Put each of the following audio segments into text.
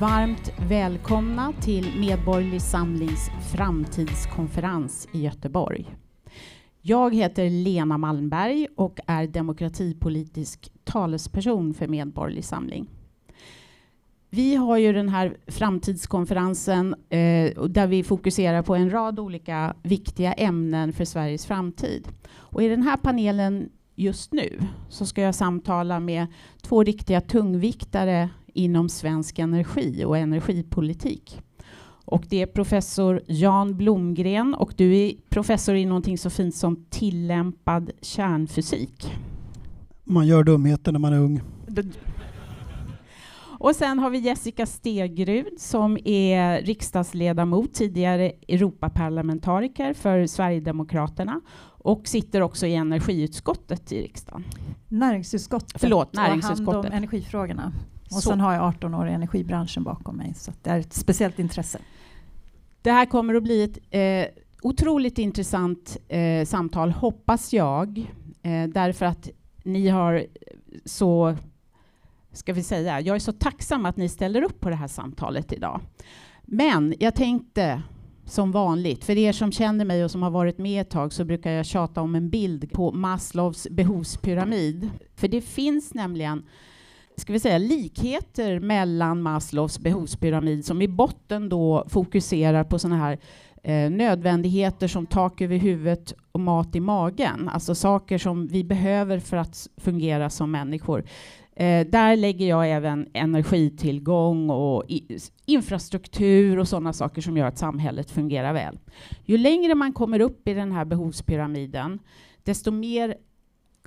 varmt välkomna till Medborgerlig Samlings framtidskonferens i Göteborg. Jag heter Lena Malmberg och är demokratipolitisk talesperson för Medborgerlig Samling. Vi har ju den här framtidskonferensen eh, där vi fokuserar på en rad olika viktiga ämnen för Sveriges framtid. Och I den här panelen just nu så ska jag samtala med två riktiga tungviktare inom svensk energi och energipolitik. Och det är professor Jan Blomgren och du är professor i någonting så fint som tillämpad kärnfysik. Man gör dumheter när man är ung. Och sen har vi Jessica Stegrud som är riksdagsledamot, tidigare Europaparlamentariker för Sverigedemokraterna och sitter också i energiutskottet i riksdagen. Näringsutskottet. Förlåt, näringsutskottet. Och hand om energifrågorna. Och så. sen har jag 18 år i energibranschen bakom mig, så det är ett speciellt intresse. Det här kommer att bli ett eh, otroligt intressant eh, samtal, hoppas jag, eh, därför att ni har så, ska vi säga, jag är så tacksam att ni ställer upp på det här samtalet idag. Men jag tänkte som vanligt, för er som känner mig och som har varit med ett tag så brukar jag tjata om en bild på Maslows behovspyramid. För det finns nämligen ska vi säga, likheter mellan Maslows behovspyramid som i botten då fokuserar på sådana här eh, nödvändigheter som tak över huvudet och mat i magen, alltså saker som vi behöver för att fungera som människor. Eh, där lägger jag även energitillgång och i, infrastruktur och sådana saker som gör att samhället fungerar väl. Ju längre man kommer upp i den här behovspyramiden, desto mer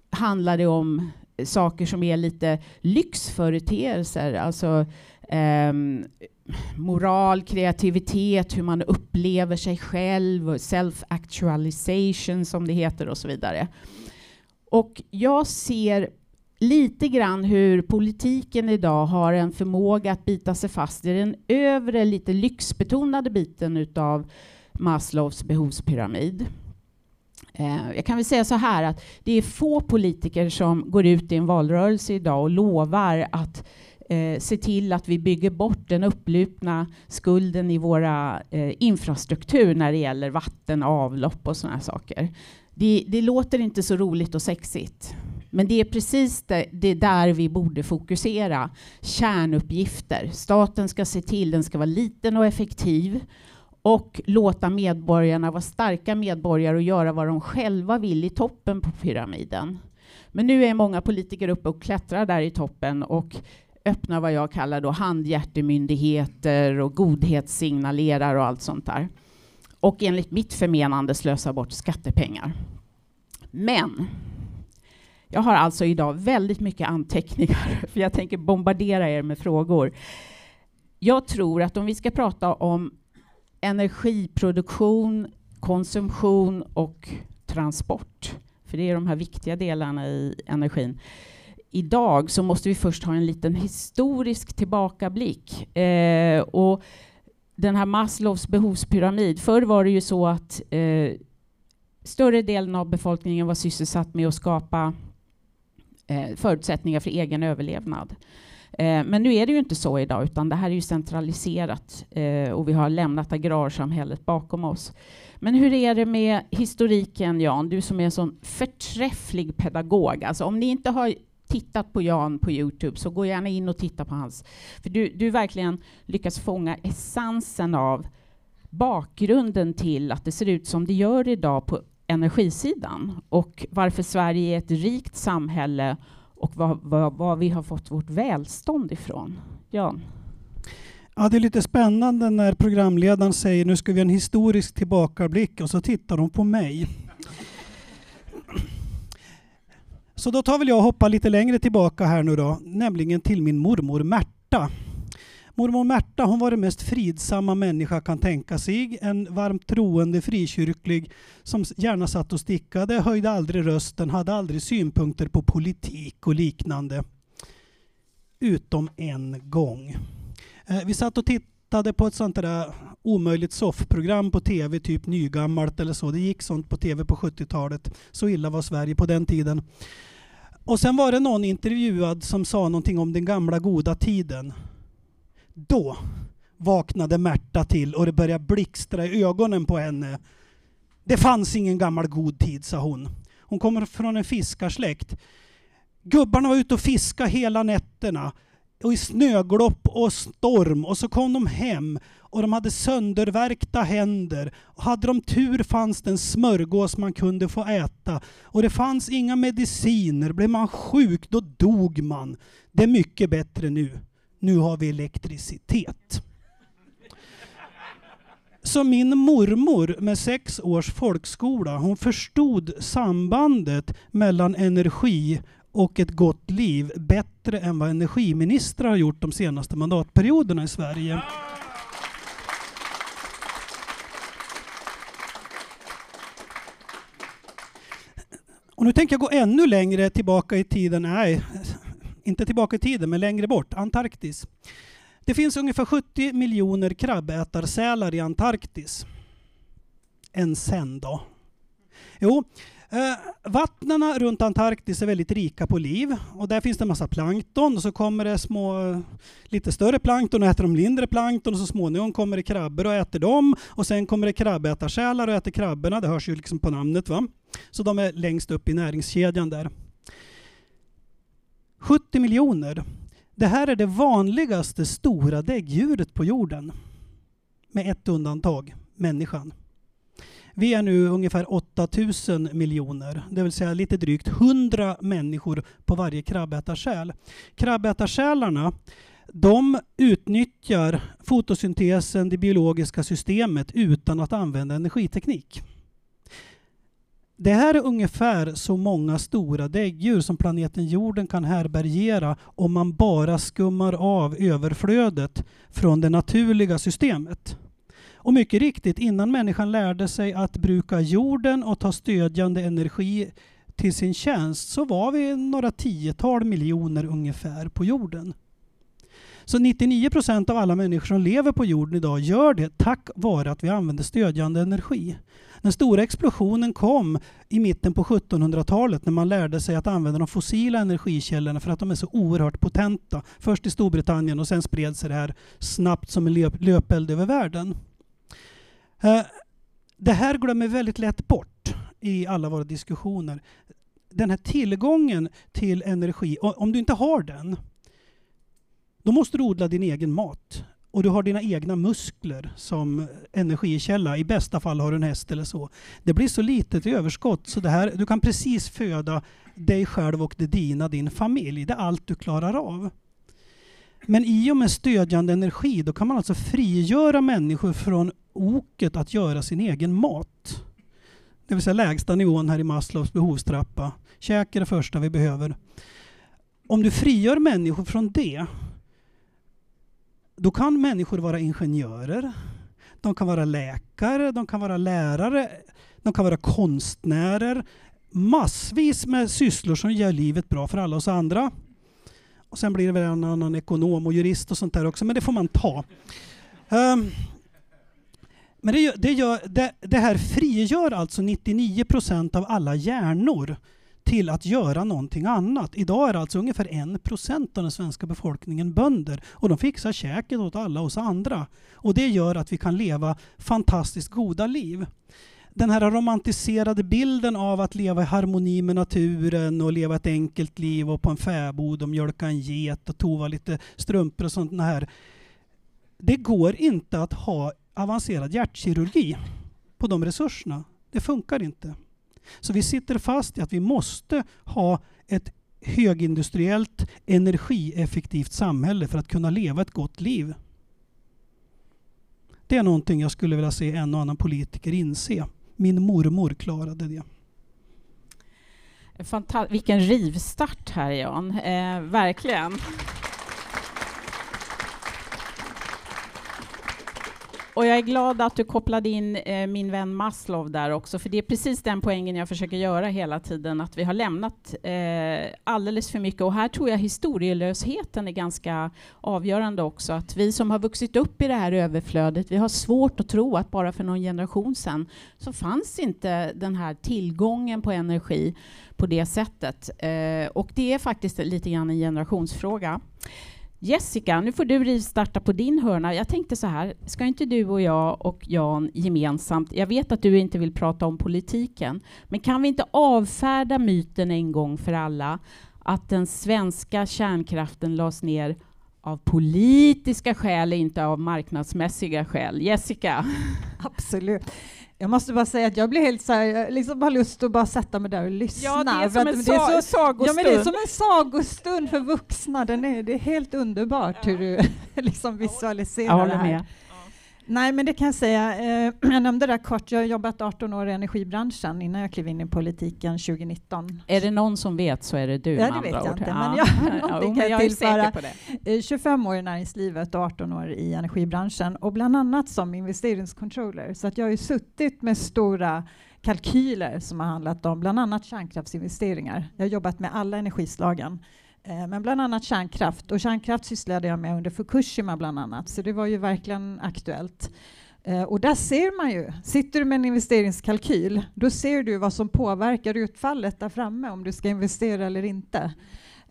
handlar det om saker som är lite lyxföreteelser, alltså eh, moral, kreativitet, hur man upplever sig själv, self-actualization som det heter och så vidare. Och jag ser lite grann hur politiken idag har en förmåga att bita sig fast i den övre, lite lyxbetonade biten utav Maslows behovspyramid. Eh, jag kan väl säga så här att det är få politiker som går ut i en valrörelse idag och lovar att eh, se till att vi bygger bort den upplupna skulden i våra eh, infrastruktur när det gäller vatten, avlopp och sådana saker. Det, det, låter inte så roligt och sexigt. Men det är precis det, det där vi borde fokusera. Kärnuppgifter. Staten ska se till, den ska vara liten och effektiv och låta medborgarna vara starka medborgare och göra vad de själva vill i toppen på pyramiden. Men nu är många politiker uppe och klättrar där i toppen och öppnar vad jag kallar då handhjärtemyndigheter och godhetssignalerar och allt sånt där. Och enligt mitt förmenande slösar bort skattepengar. Men jag har alltså idag väldigt mycket anteckningar, för jag tänker bombardera er med frågor. Jag tror att om vi ska prata om energiproduktion, konsumtion och transport, för det är de här viktiga delarna i energin. Idag så måste vi först ha en liten historisk tillbakablick. Eh, och den här Maslows behovspyramid, förr var det ju så att eh, större delen av befolkningen var sysselsatt med att skapa eh, förutsättningar för egen överlevnad. Eh, men nu är det ju inte så idag, utan det här är ju centraliserat eh, och vi har lämnat agrarsamhället bakom oss. Men hur är det med historiken, Jan? Du som är en sån förträfflig pedagog. Alltså, om ni inte har tittat på Jan på Youtube, så gå gärna in och titta på hans. För du, du verkligen lyckas fånga essensen av bakgrunden till att det ser ut som det gör idag på energisidan och varför Sverige är ett rikt samhälle och var, vi har fått vårt välstånd ifrån. Jan? Ja, det är lite spännande när programledaren säger nu ska vi ha en historisk tillbakablick och så tittar de på mig. Så då tar väl jag och hoppar lite längre tillbaka här nu då, nämligen till min mormor Märta. Mormor Märta hon var den mest fridsamma människa kan tänka sig. En varmt troende frikyrklig som gärna satt och stickade, höjde aldrig rösten, hade aldrig synpunkter på politik och liknande. Utom en gång. Eh, vi satt och tittade på ett sånt där omöjligt soffprogram på tv, typ nygammalt eller så. Det gick sånt på tv på 70-talet. Så illa var Sverige på den tiden. Och sen var det någon intervjuad som sa någonting om den gamla goda tiden. Då vaknade Märta till och det började blixtra i ögonen på henne. Det fanns ingen gammal god tid, sa hon. Hon kommer från en fiskarsläkt. Gubbarna var ute och fiskade hela nätterna och i snöglopp och storm och så kom de hem och de hade söndervärkta händer. Och hade de tur fanns det en smörgås man kunde få äta. Och det fanns inga mediciner. Blev man sjuk då dog man. Det är mycket bättre nu. Nu har vi elektricitet. Så min mormor med sex års folkskola, hon förstod sambandet mellan energi och ett gott liv bättre än vad energiministrar har gjort de senaste mandatperioderna i Sverige. Och nu tänker jag gå ännu längre tillbaka i tiden. Nej, inte tillbaka i tiden, men längre bort. Antarktis. Det finns ungefär 70 miljoner krabbätarsälar i Antarktis. En sen då? Jo, eh, vattnena runt Antarktis är väldigt rika på liv och där finns det en massa plankton och så kommer det små, eh, lite större plankton och äter de mindre plankton och så småningom kommer det krabbor och äter dem och sen kommer det krabbätarsälar och äter krabborna. Det hörs ju liksom på namnet va. Så de är längst upp i näringskedjan där. 70 miljoner. Det här är det vanligaste stora däggdjuret på jorden. Med ett undantag, människan. Vi är nu ungefär 8000 miljoner, det vill säga lite drygt 100 människor på varje krabbätarsäl. Krabbätarsälarna de utnyttjar fotosyntesen, det biologiska systemet, utan att använda energiteknik. Det här är ungefär så många stora däggdjur som planeten jorden kan härbärgera om man bara skummar av överflödet från det naturliga systemet. Och mycket riktigt, innan människan lärde sig att bruka jorden och ta stödjande energi till sin tjänst så var vi några tiotal miljoner ungefär på jorden. Så 99 procent av alla människor som lever på jorden idag gör det tack vare att vi använder stödjande energi. Den stora explosionen kom i mitten på 1700-talet när man lärde sig att använda de fossila energikällorna för att de är så oerhört potenta. Först i Storbritannien och sen spred sig det här snabbt som en löp löpeld över världen. Eh, det här glömmer väldigt lätt bort i alla våra diskussioner. Den här tillgången till energi, om du inte har den, då måste du odla din egen mat. Och du har dina egna muskler som energikälla. I bästa fall har du en häst eller så. Det blir så litet i överskott så det här, du kan precis föda dig själv och det dina, din familj. Det är allt du klarar av. Men i och med stödjande energi då kan man alltså frigöra människor från oket att göra sin egen mat. Det vill säga lägsta nivån här i Maslows behovstrappa. Käk är det första vi behöver. Om du frigör människor från det då kan människor vara ingenjörer, de kan vara läkare, de kan vara lärare, de kan vara konstnärer. Massvis med sysslor som gör livet bra för alla oss andra. Och sen blir det väl en annan ekonom och jurist och sånt där också, men det får man ta. Um, men det, det, gör, det, det, här frigör alltså 99 procent av alla hjärnor till att göra någonting annat. Idag är alltså ungefär en procent av den svenska befolkningen bönder och de fixar käket åt alla oss andra. Och det gör att vi kan leva fantastiskt goda liv. Den här romantiserade bilden av att leva i harmoni med naturen och leva ett enkelt liv och på en fäbod och mjölka en get och tova lite strumpor och sånt här. Det går inte att ha avancerad hjärtkirurgi på de resurserna. Det funkar inte. Så vi sitter fast i att vi måste ha ett högindustriellt, energieffektivt samhälle för att kunna leva ett gott liv. Det är någonting jag skulle vilja se en och annan politiker inse. Min mormor klarade det. Fantas Vilken rivstart här Jan, eh, verkligen. Och jag är glad att du kopplade in eh, min vän Maslow där också, för det är precis den poängen jag försöker göra hela tiden, att vi har lämnat eh, alldeles för mycket. Och här tror jag historielösheten är ganska avgörande också, att vi som har vuxit upp i det här överflödet, vi har svårt att tro att bara för någon generation sedan så fanns inte den här tillgången på energi på det sättet. Eh, och det är faktiskt lite grann en generationsfråga. Jessica, nu får du rivstarta på din hörna. Jag tänkte så här, ska inte du och jag och Jan gemensamt, jag vet att du inte vill prata om politiken, men kan vi inte avfärda myten en gång för alla att den svenska kärnkraften lades ner av politiska skäl, inte av marknadsmässiga skäl. Jessica? Absolut. Jag måste bara säga att jag blir helt så här, jag liksom har lust att bara sätta mig där och lyssna. Ja, det är som en sa är så, sagostund. Ja, men det är som en sagostund för vuxna. Den är, det är helt underbart ja. hur du liksom visualiserar det här. Med. Nej, men det kan jag säga. Eh, jag nämnde det kort. Jag har jobbat 18 år i energibranschen innan jag klev in i politiken 2019. Är det någon som vet så är det du. Ja, det vet jag ord. inte, ja. men jag har ja, kan jag tillföra. Eh, 25 år i näringslivet och 18 år i energibranschen och bland annat som investeringscontroller. Så att jag har ju suttit med stora kalkyler som har handlat om bland annat kärnkraftsinvesteringar. Jag har jobbat med alla energislagen. Eh, men bland annat kärnkraft. Och kärnkraft sysslade jag med under Fukushima bland annat, så det var ju verkligen aktuellt. Eh, och där ser man ju, sitter du med en investeringskalkyl, då ser du vad som påverkar utfallet där framme, om du ska investera eller inte.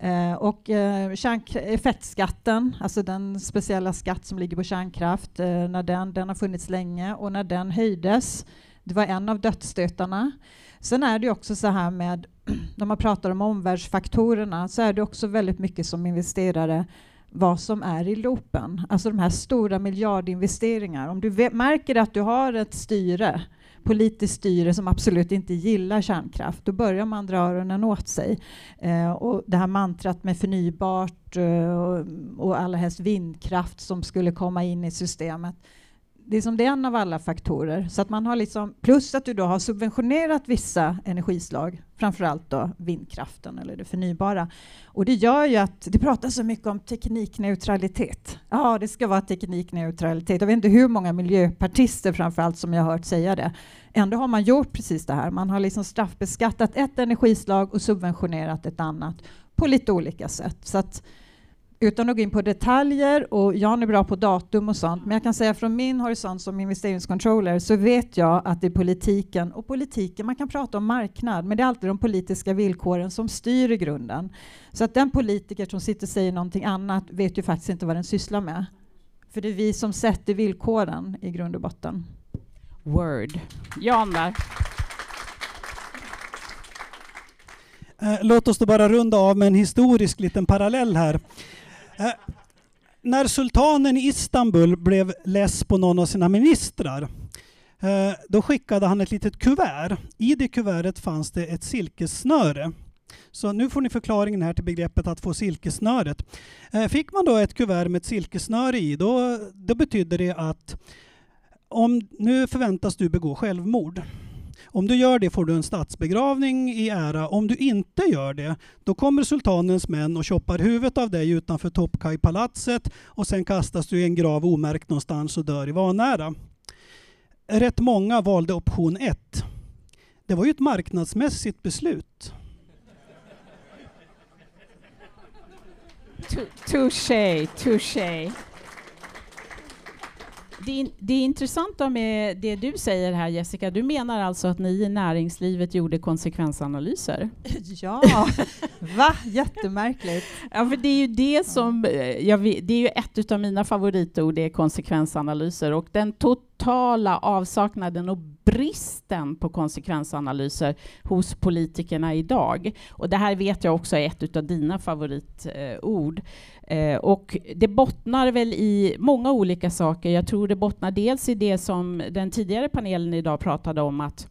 Eh, och eh, eh, fettskatten, alltså den speciella skatt som ligger på kärnkraft, eh, när den, den har funnits länge och när den höjdes, det var en av dödsstötarna. Sen är det också så här med, när man pratar om omvärldsfaktorerna, så är det också väldigt mycket som investerare vad som är i loopen. Alltså de här stora miljardinvesteringar. Om du märker att du har ett styre, politiskt styre som absolut inte gillar kärnkraft, då börjar man dra öronen åt sig. Eh, och det här mantrat med förnybart eh, och, och allra helst vindkraft som skulle komma in i systemet det är som det är en av alla faktorer. Så att man har liksom, plus att du då har subventionerat vissa energislag, framförallt då vindkraften eller det förnybara. Och det gör ju att det pratas så mycket om teknikneutralitet. Ja, det ska vara teknikneutralitet. Jag vet inte hur många miljöpartister framförallt som jag har hört säga det. Ändå har man gjort precis det här. Man har liksom straffbeskattat ett energislag och subventionerat ett annat på lite olika sätt. Så att utan att gå in på detaljer, och Jan är bra på datum och sånt, men jag kan säga från min horisont som investeringscontroller så vet jag att det är politiken, och politiken, man kan prata om marknad, men det är alltid de politiska villkoren som styr i grunden. Så att den politiker som sitter och säger någonting annat vet ju faktiskt inte vad den sysslar med. För det är vi som sätter villkoren i grund och botten. Word. Jan där. Eh, låt oss då bara runda av med en historisk liten parallell här. Eh, när sultanen i Istanbul blev less på någon av sina ministrar eh, då skickade han ett litet kuvert. I det kuvertet fanns det ett silkessnöre. Så nu får ni förklaringen här till begreppet att få silkessnöret. Eh, fick man då ett kuvert med ett silkessnöre i, då, då betydde det att om nu förväntas du begå självmord. Om du gör det får du en statsbegravning i ära. Om du inte gör det, då kommer sultanens män och choppar huvudet av dig utanför Topkaj-palatset och sen kastas du i en grav omärkt någonstans och dör i vanära. Rätt många valde option 1. Det var ju ett marknadsmässigt beslut. Touché, touché. Det, det intressanta med det du säger här Jessica, du menar alltså att ni i näringslivet gjorde konsekvensanalyser? Ja, va? Jättemärkligt. Ja, för det är ju det som, eh, jag, det är ju ett av mina favoritord, det är konsekvensanalyser och den totala avsaknaden och bristen på konsekvensanalyser hos politikerna idag. Och det här vet jag också är ett av dina favoritord. Eh, och det bottnar väl i många olika saker. Jag tror det bottnar dels i det som den tidigare panelen idag pratade om, att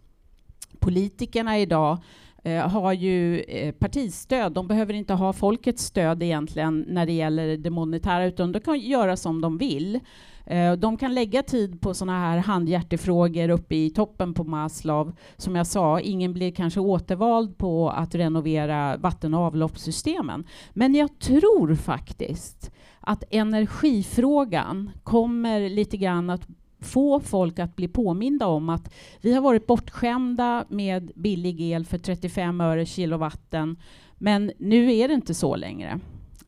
politikerna idag eh, har ju eh, partistöd. De behöver inte ha folkets stöd egentligen när det gäller det monetära, utan de kan göra som de vill. Eh, de kan lägga tid på sådana här handhjärtefrågor uppe i toppen på Maslow. Som jag sa, ingen blir kanske återvald på att renovera vatten och avloppssystemen. Men jag tror faktiskt att energifrågan kommer lite grann att få folk att bli påminda om att vi har varit bortskämda med billig el för 35 öre kilowatten, men nu är det inte så längre.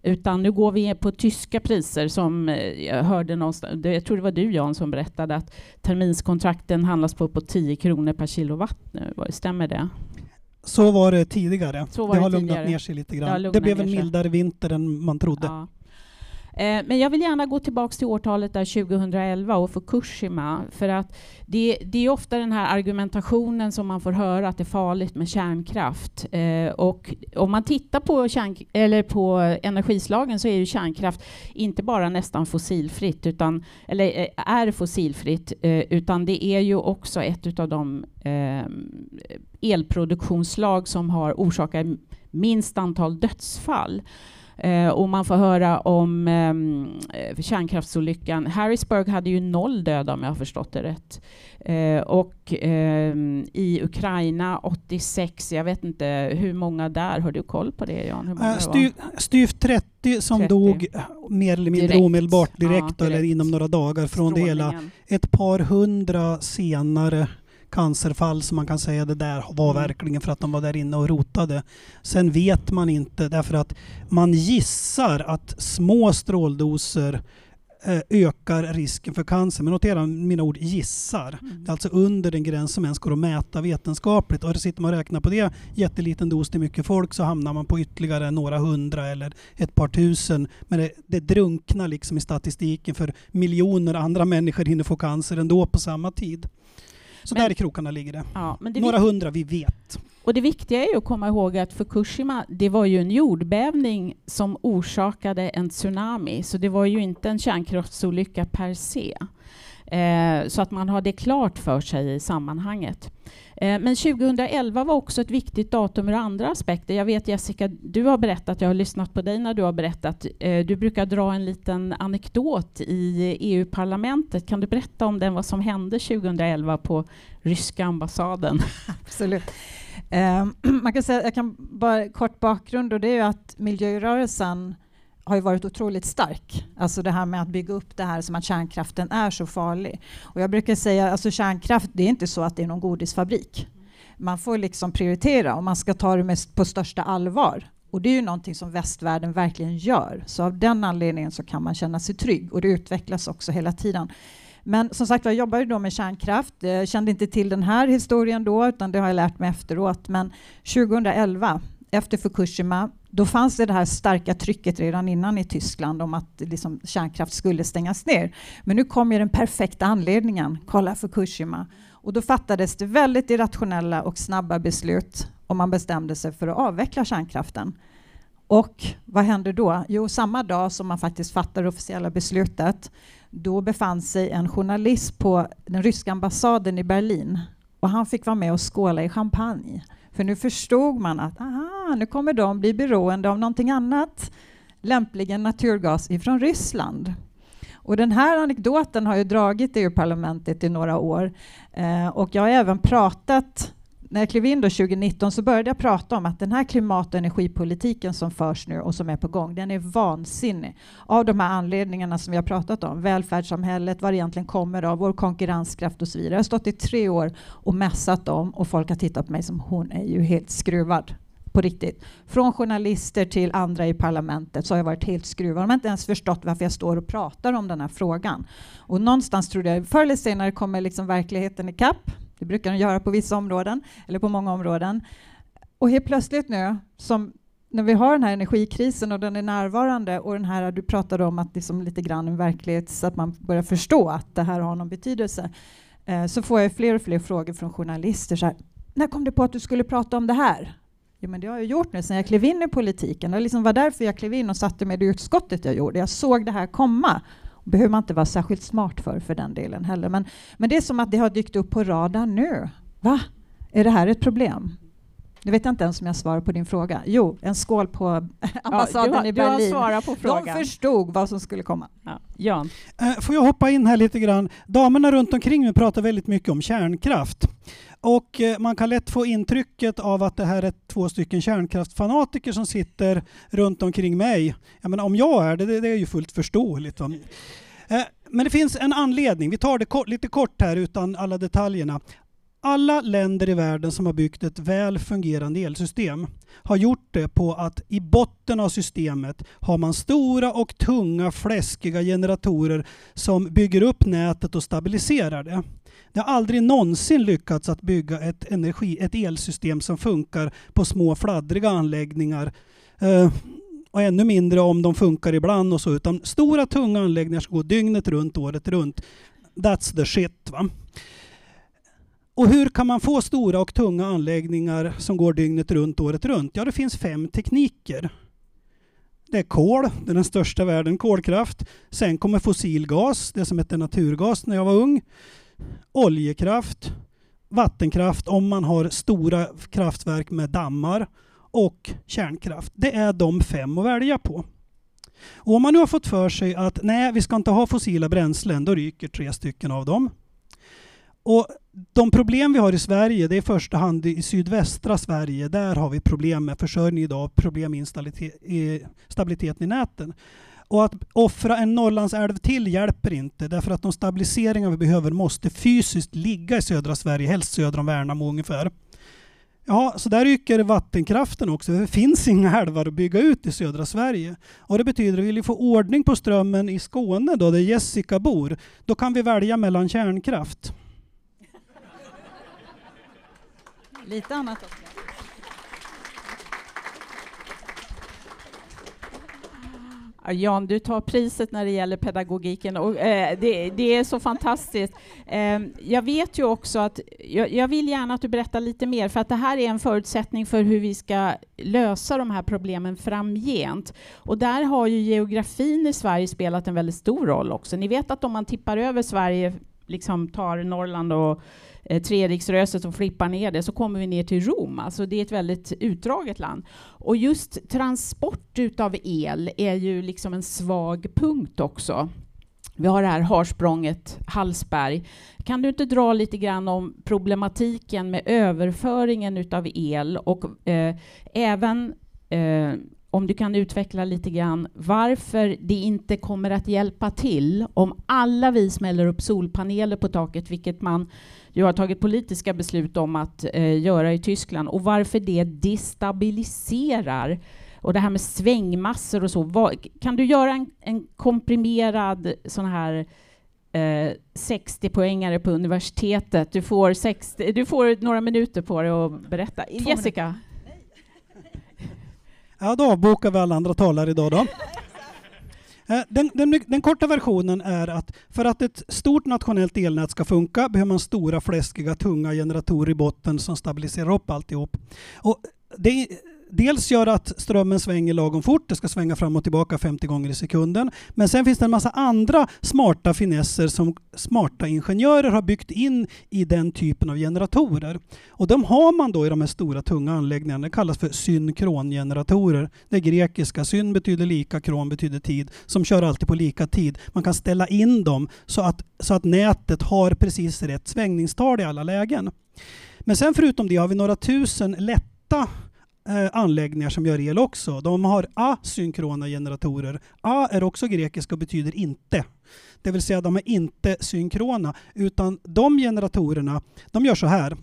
Utan nu går vi på tyska priser som eh, jag hörde någonstans, jag tror det var du Jan som berättade att terminskontrakten handlas på, på 10 kronor per kilowatt nu. Stämmer det? Så var det tidigare. Var det, har tidigare. lugnat ner sig lite grann. Det, det blev en mildare vinter än man trodde. Ja. Eh, men jag vill gärna gå tillbaka till årtalet där 2011 och Fukushima. För att det, det, är ofta den här argumentationen som man får höra att det är farligt med kärnkraft. Eh, och om man tittar på, kärn, eller på energislagen så är ju kärnkraft inte bara nästan fossilfritt, utan, eller eh, är fossilfritt, eh, utan det är ju också ett av de eh, elproduktionsslag som har orsakat minst antal dödsfall. Eh, och man får höra om eh, kärnkraftsolyckan. Harrisburg hade ju noll döda om jag har förstått det rätt. Eh, och ehm, i Ukraina 86, jag vet inte hur många där, har du koll på det Jan? Många styv, styvt 30 som 30. dog mer eller mindre direkt. omedelbart direkt, ja, direkt. eller inom några dagar från det hela. Ett par hundra senare cancerfall som man kan säga det där var mm. verkligen för att de var där inne och rotade. Sen vet man inte därför att man gissar att små stråldoser eh, ökar risken för cancer. Men notera mina ord gissar. Mm. Det är alltså under den gräns som ens går att mäta vetenskapligt. Och sitter man och räknar på det, jätteliten dos till mycket folk, så hamnar man på ytterligare några hundra eller ett par tusen. Men det, det drunknar liksom i statistiken för miljoner andra människor hinner få cancer ändå på samma tid. Så men, där i krokarna ligger det. Ja, det Några hundra, vi vet. Och det viktiga är ju att komma ihåg att Fukushima, det var ju en jordbävning som orsakade en tsunami, så det var ju inte en kärnkraftsolycka per se. Eh, så att man har det klart för sig i sammanhanget. Eh, men 2011 var också ett viktigt datum ur andra aspekter. Jag vet Jessica, du har berättat, jag har lyssnat på dig när du har berättat, eh, du brukar dra en liten anekdot i EU-parlamentet. Kan du berätta om den, vad som hände 2011 på ryska ambassaden? Absolut. Eh, man kan säga, jag kan bara kort bakgrund och det är ju att miljörörelsen har ju varit otroligt stark. Alltså det här med att bygga upp det här som att kärnkraften är så farlig. Och jag brukar säga alltså kärnkraft, det är inte så att det är någon godisfabrik. Man får liksom prioritera och man ska ta det mest på största allvar. Och det är ju någonting som västvärlden verkligen gör. Så av den anledningen så kan man känna sig trygg och det utvecklas också hela tiden. Men som sagt jag jobbar ju då med kärnkraft. Jag kände inte till den här historien då, utan det har jag lärt mig efteråt. Men 2011 efter Fukushima, då fanns det det här starka trycket redan innan i Tyskland om att liksom, kärnkraft skulle stängas ner. Men nu kom ju den perfekta anledningen, kolla Fukushima. Och då fattades det väldigt irrationella och snabba beslut och man bestämde sig för att avveckla kärnkraften. Och vad hände då? Jo, samma dag som man faktiskt fattade det officiella beslutet, då befann sig en journalist på den ryska ambassaden i Berlin och han fick vara med och skåla i champagne. För nu förstod man att aha, nu kommer de bli beroende av någonting annat, lämpligen naturgas ifrån Ryssland. Och den här anekdoten har ju dragit EU-parlamentet i några år. Eh, och jag har även pratat när jag klev in då 2019 så började jag prata om att den här klimat och energipolitiken som förs nu och som är på gång, den är vansinnig av de här anledningarna som vi har pratat om. Välfärdssamhället, vad det egentligen kommer av, vår konkurrenskraft och så vidare. Jag har stått i tre år och mässat om och folk har tittat på mig som hon är ju helt skruvad på riktigt. Från journalister till andra i parlamentet så har jag varit helt skruvad. De har inte ens förstått varför jag står och pratar om den här frågan. Och någonstans trodde jag förr eller senare kommer liksom verkligheten ikapp det brukar den göra på vissa områden, eller på många områden. Och helt plötsligt nu, som när vi har den här energikrisen och den är närvarande och den här du pratade om att liksom lite grann en verklighet så att man börjar förstå att det här har någon betydelse, eh, så får jag fler och fler frågor från journalister. Så här, när kom du på att du skulle prata om det här? Jo, men det har jag gjort nu sedan jag klev in i politiken. Det liksom var därför jag klev in och satte mig i det utskottet jag gjorde. Jag såg det här komma behöver man inte vara särskilt smart för, för den delen heller. Men, men det är som att det har dykt upp på radarn nu. Va? Är det här ett problem? Nu vet jag inte ens om jag svarar på din fråga. Jo, en skål på ambassaden ja, har, i Berlin. På frågan. De förstod vad som skulle komma. Ja. Jan? Eh, får jag hoppa in här lite grann? Damerna runt omkring mig pratar väldigt mycket om kärnkraft. Och eh, man kan lätt få intrycket av att det här är två stycken kärnkraftsfanatiker som sitter runt omkring mig. Jag menar, om jag är det, det är ju fullt förståeligt. Va? Eh, men det finns en anledning. Vi tar det kort, lite kort här utan alla detaljerna. Alla länder i världen som har byggt ett väl fungerande elsystem har gjort det på att i botten av systemet har man stora och tunga fläskiga generatorer som bygger upp nätet och stabiliserar det. Det har aldrig någonsin lyckats att bygga ett, energi, ett elsystem som funkar på små fladdriga anläggningar. Eh, och ännu mindre om de funkar ibland och så, utan stora tunga anläggningar som går dygnet runt, året runt. That's the shit. Va? Och hur kan man få stora och tunga anläggningar som går dygnet runt, året runt? Ja, det finns fem tekniker. Det är kol, det är den största världen, kolkraft. Sen kommer fossilgas, det som hette naturgas när jag var ung. Oljekraft, vattenkraft om man har stora kraftverk med dammar och kärnkraft. Det är de fem att välja på. Och om man nu har fått för sig att nej, vi ska inte ha fossila bränslen, då ryker tre stycken av dem. Och de problem vi har i Sverige, det är i första hand i sydvästra Sverige. Där har vi problem med försörjning idag, problem med eh, stabiliteten i näten. Och att offra en Norrlandsälv till hjälper inte, därför att de stabiliseringar vi behöver måste fysiskt ligga i södra Sverige, helst söder om Värnamo ungefär. Ja, så där rycker vattenkraften också. Det finns inga älvar att bygga ut i södra Sverige. Och det betyder att vill vi få ordning på strömmen i Skåne då, där Jessica bor, då kan vi välja mellan kärnkraft. Lite annat också. Jan, du tar priset när det gäller pedagogiken och eh, det, det, är så fantastiskt. Eh, jag vet ju också att jag, jag, vill gärna att du berättar lite mer för att det här är en förutsättning för hur vi ska lösa de här problemen framgent. Och där har ju geografin i Sverige spelat en väldigt stor roll också. Ni vet att om man tippar över Sverige, liksom tar Norrland och eh, Treriksröset som flippar ner det så kommer vi ner till Rom. Alltså det är ett väldigt utdraget land. Och just transport utav el är ju liksom en svag punkt också. Vi har det här harsprånget Hallsberg. Kan du inte dra lite grann om problematiken med överföringen utav el och eh, även eh, om du kan utveckla lite grann varför det inte kommer att hjälpa till om alla vi smäller upp solpaneler på taket, vilket man ju har tagit politiska beslut om att eh, göra i Tyskland, och varför det destabiliserar och det här med svängmassor och så. Vad, kan du göra en, en komprimerad sån här eh, 60-poängare på universitetet? Du får, 60, du får några minuter på dig att berätta. Jessica? Ja, då avbokar vi alla andra talare idag då. Eh, den, den, den, korta versionen är att för att ett stort nationellt elnät ska funka behöver man stora, fläskiga, tunga generatorer i botten som stabiliserar upp alltihop. Och det, dels gör att strömmen svänger lagom fort, det ska svänga fram och tillbaka 50 gånger i sekunden. Men sen finns det en massa andra smarta finesser som smarta ingenjörer har byggt in i den typen av generatorer. Och de har man då i de här stora tunga anläggningarna. Det kallas för synkrongeneratorer. Det är grekiska. Syn betyder lika, kron betyder tid. Som kör alltid på lika tid. Man kan ställa in dem så att, så att nätet har precis rätt svängningstal i alla lägen. Men sen förutom det har vi några tusen lätta eh, anläggningar som gör el också. De har asynkrona generatorer. A är också grekiska och betyder inte. Det vill säga de är inte synkrona, utan de generatorerna, de gör så här.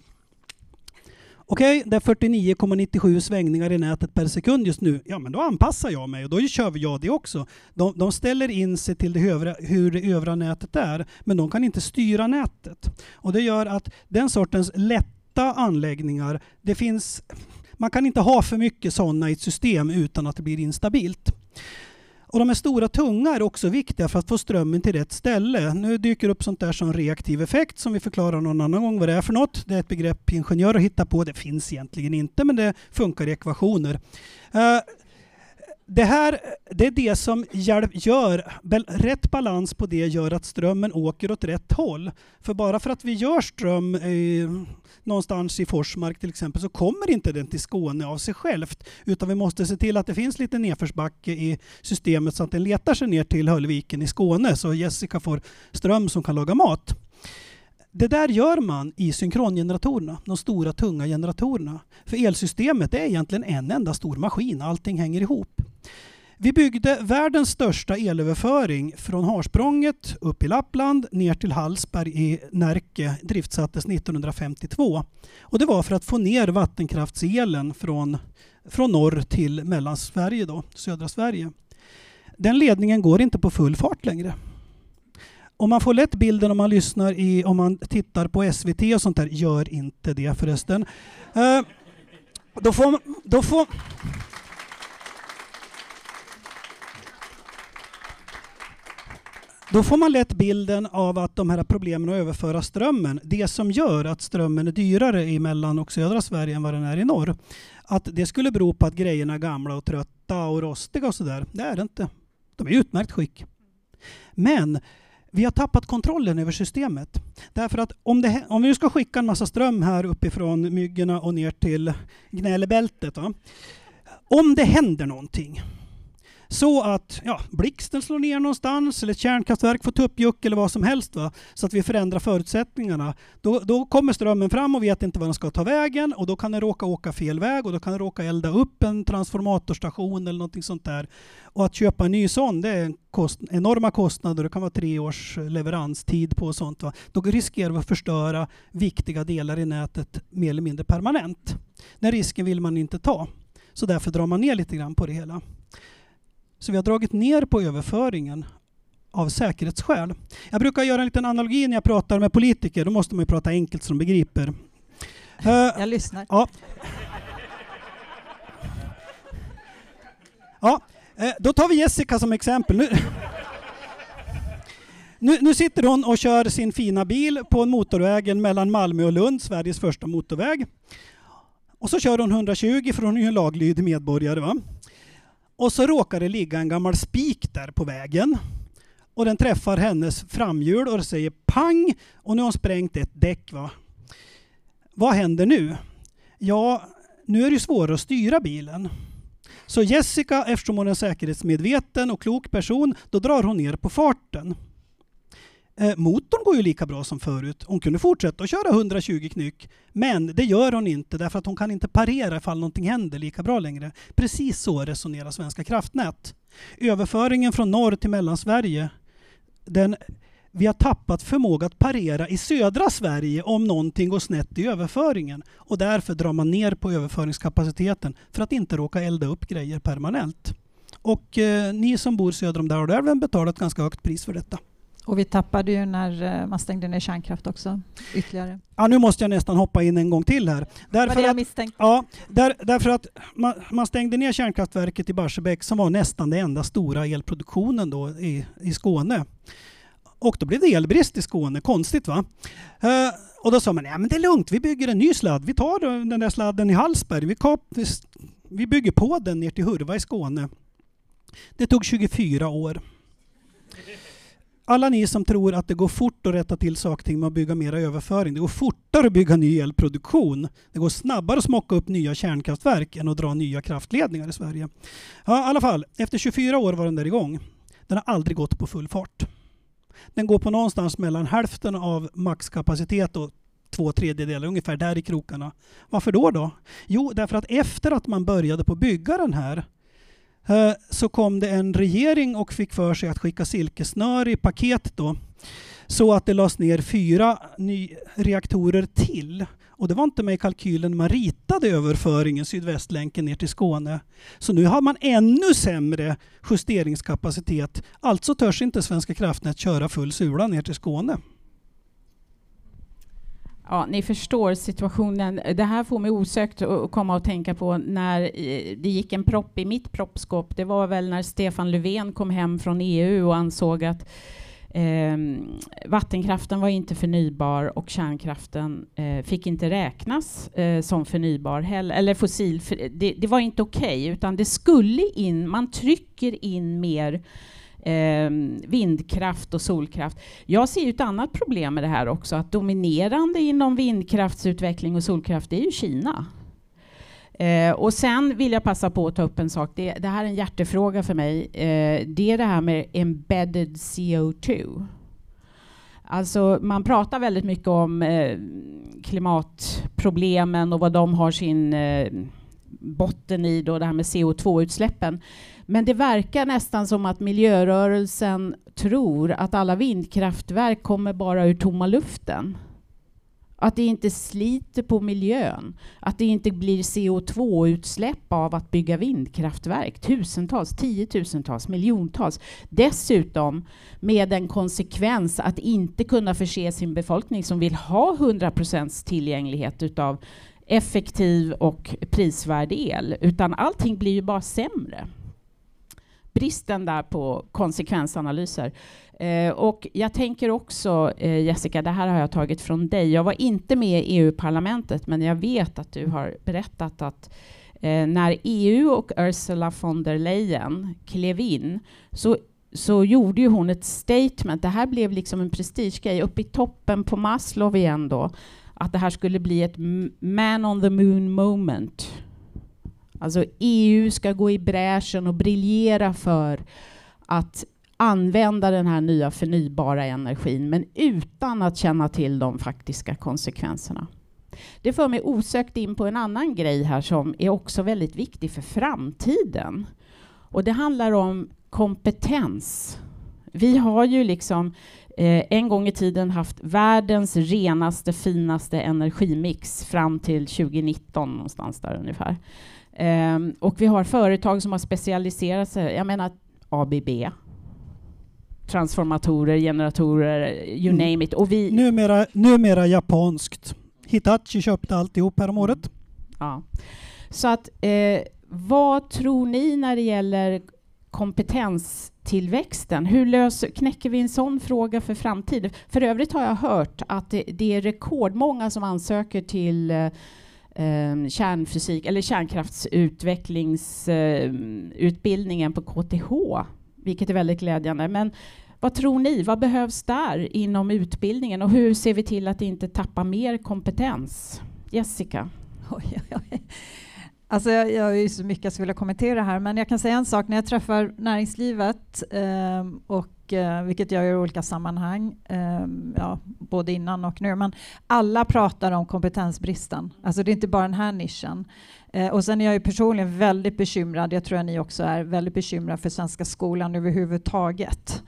Okej, okay, det är 49,97 svängningar i nätet per sekund just nu. Ja, men då anpassar jag mig och då kör jag det också. De, de ställer in sig till det övriga, hur det övriga nätet är, men de kan inte styra nätet. Och det gör att den sortens lätta anläggningar, det finns man kan inte ha för mycket sådana i ett system utan att det blir instabilt. Och de här stora tunga är också viktiga för att få strömmen till rätt ställe. Nu dyker upp sånt där som reaktiv effekt som vi förklarar någon annan gång vad det är för något. Det är ett begrepp ingenjörer hittar på. Det finns egentligen inte men det funkar i ekvationer. Eh, det här det är det som gör, rätt balans på det gör att strömmen åker åt rätt håll. För bara för att vi gör ström eh, någonstans i Forsmark till exempel så kommer inte den till Skåne av sig självt. Utan vi måste se till att det finns lite nedförsbacke i systemet så att den letar sig ner till Höllviken i Skåne så Jessica får ström som kan laga mat. Det där gör man i synkrongeneratorerna, de stora tunga generatorerna. För elsystemet är egentligen en enda stor maskin, allting hänger ihop. Vi byggde världens största elöverföring från Harsprånget upp i Lappland ner till Hallsberg i Närke, driftsattes 1952. Och det var för att få ner vattenkraftselen från, från norr till Mellansverige, då, södra Sverige. Den ledningen går inte på full fart längre. Och man får lätt bilden om man lyssnar i, om man tittar på SVT och sånt där. Gör inte det förresten. Uh, då får, då får Då får man lätt bilden av att de här problemen att överföra strömmen, det som gör att strömmen är dyrare i mellan och södra Sverige än vad den är i norr, att det skulle bero på att grejerna är gamla och trötta och rostiga och sådär. Det är det inte. De är i utmärkt skick. Men vi har tappat kontrollen över systemet. Därför att om, det, om vi nu ska skicka en massa ström här uppifrån myggorna och ner till Gnälebältet. Va? Om det händer någonting så att ja, blixten slår ner någonstans eller ett kärnkraftverk får tuppjuck eller vad som helst. Va? Så att vi förändrar förutsättningarna. Då, då kommer strömmen fram och vet inte var den ska ta vägen och då kan den råka åka fel väg och då kan den råka elda upp en transformatorstation eller någonting sånt där. Och att köpa en ny sån, det är kost enorma kostnader. Det kan vara tre års eh, leveranstid på sånt. Va? Då riskerar vi att förstöra viktiga delar i nätet mer eller mindre permanent. Den risken vill man inte ta. Så därför drar man ner lite grann på det hela. Så vi har dragit ner på överföringen av säkerhetsskäl. Jag brukar göra en liten analogi när jag pratar med politiker. Då måste man ju prata enkelt så de begriper. Jag lyssnar. Ja. Ja, eh, då tar vi Jessica som exempel. Nu, nu, nu, sitter hon och kör sin fina bil på motorvägen mellan Malmö och Lund, Sveriges första motorväg. Och så kör hon 120 för hon är ju en laglydig medborgare. Va? Och så råkar det ligga en gammal spik där på vägen. Och den träffar hennes framhjul och det säger pang och nu har hon sprängt ett däck. Va? Vad händer nu? Ja, nu är det svårare att styra bilen. Så Jessica, eftersom hon är en säkerhetsmedveten och klok person, då drar hon ner på farten. Eh, motorn går ju lika bra som förut. Hon kunde fortsätta att köra 120 knyck. Men det gör hon inte därför att hon kan inte parera ifall någonting händer lika bra längre. Precis så resonerar Svenska kraftnät. Överföringen från norr till Mellansverige, den, vi har tappat förmåga att parera i södra Sverige om någonting går snett i överföringen. Och därför drar man ner på överföringskapaciteten för att inte råka elda upp grejer permanent. Och eh, ni som bor söder om Dalälven betalar ett ganska högt pris för detta. Och vi tappade ju när eh, man stängde ner kärnkraft också, ytterligare. Ja, nu måste jag nästan hoppa in en gång till här. Därför var det jag misstänkte. Ja, där, därför att man, man, stängde ner kärnkraftverket i Barsebäck som var nästan den enda stora elproduktionen då i, i Skåne. Och då blev det elbrist i Skåne, konstigt va? Uh, och då sa man, ja men det är lugnt, vi bygger en ny sladd. Vi tar den där sladden i Hallsberg, vi, kap, vi bygger på den ner till Hurva i Skåne. Det tog 24 år alla ni som tror att det går fort att rätta till saker och ting med att bygga mera överföring. Det går fortare att bygga ny elproduktion. Det går snabbare att smocka upp nya kärnkraftverk än att dra nya kraftledningar i Sverige. Ja, I alla fall, efter 24 år var den där igång. Den har aldrig gått på full fart. Den går på någonstans mellan hälften av maxkapacitet och två tredjedelar, ungefär där i krokarna. Varför då? då? Jo, därför att efter att man började på bygga den här Eh, så kom det en regering och fick för sig att skicka silkesnör i paket då, så att det lades ner fyra reaktorer till. Och det var inte med i kalkylen man ritade överföringen Sydvästlänken ner till Skåne. Så nu har man ännu sämre justeringskapacitet. Alltså törs inte Svenska kraftnät köra full sula ner till Skåne. Ja, ni förstår situationen. Det här får mig osökt att komma och tänka på när det gick en propp i mitt proppskåp. Det var väl när Stefan Löfven kom hem från EU och ansåg att eh, vattenkraften var inte förnybar och kärnkraften eh, fick inte räknas eh, som förnybar heller, eller fossil. Det, det var inte okej, okay, utan det skulle in, man trycker in mer eh, vindkraft och solkraft. Jag ser ett annat problem med det här också, att dominerande inom vindkraftsutveckling och solkraft är ju Kina. Eh, och sen vill jag passa på att ta upp en sak, det, det här är en hjärtefråga för mig. Eh, det är det här med embedded CO2. Alltså man pratar väldigt mycket om eh, klimatproblemen och vad de har sin eh, botten i, då, det här med CO2-utsläppen. Men det verkar nästan som att miljörörelsen tror att alla vindkraftverk kommer bara ur tomma luften. Att det inte sliter på miljön, att det inte blir CO2-utsläpp av att bygga vindkraftverk. Tusentals, tiotusentals, miljontals. Dessutom med en konsekvens att inte kunna förse sin befolkning som vill ha 100 tillgänglighet utav effektiv och prisvärd el, utan allting blir ju bara sämre bristen där på konsekvensanalyser. Eh, och jag tänker också, eh, Jessica, det här har jag tagit från dig. Jag var inte med i EU-parlamentet, men jag vet att du har berättat att eh, när EU och Ursula von der Leyen klev in så så gjorde ju hon ett statement. Det här blev liksom en prestigegrej uppe i toppen på Maslow igen då. Att det här skulle bli ett man on the moon moment. Alltså EU ska gå i bräschen och briljera för att använda den här nya förnybara energin, men utan att känna till de faktiska konsekvenserna. Det för mig osökt in på en annan grej här som är också väldigt viktig för framtiden. Och det handlar om kompetens. Vi har ju liksom eh, en gång i tiden haft världens renaste, finaste energimix fram till 2019 någonstans där ungefär. Eh, och vi har företag som har specialiserat sig. Jag menar ABB, transformatorer, generatorer, you mm. name it. Och vi numera, numera japanskt. Hitachi köpte alltihop häromåret. Ja. Så att, eh, vad tror ni när det gäller kompetenstillväxten. Hur löser, knäcker vi en sån fråga för framtiden? För övrigt har jag hört att det, det är rekordmånga som ansöker till eh, eh kärnfysik eller kärnkraftsutvecklingsutbildningen eh, på KTH, vilket är väldigt glädjande. Men vad tror ni? Vad behövs där inom utbildningen och hur ser vi till att inte tappa mer kompetens? Jessica? Oj, oj, oj. Alltså jag, jag har ju så mycket jag skulle vilja kommentera här, men jag kan säga en sak. När jag träffar näringslivet, eh, och, eh, vilket jag gör i olika sammanhang, eh, ja, både innan och nu, men alla pratar om kompetensbristen. Alltså det är inte bara den här nischen. Eh, och sen är jag ju personligen väldigt bekymrad, jag tror att ni också är, väldigt bekymrad för svenska skolan överhuvudtaget.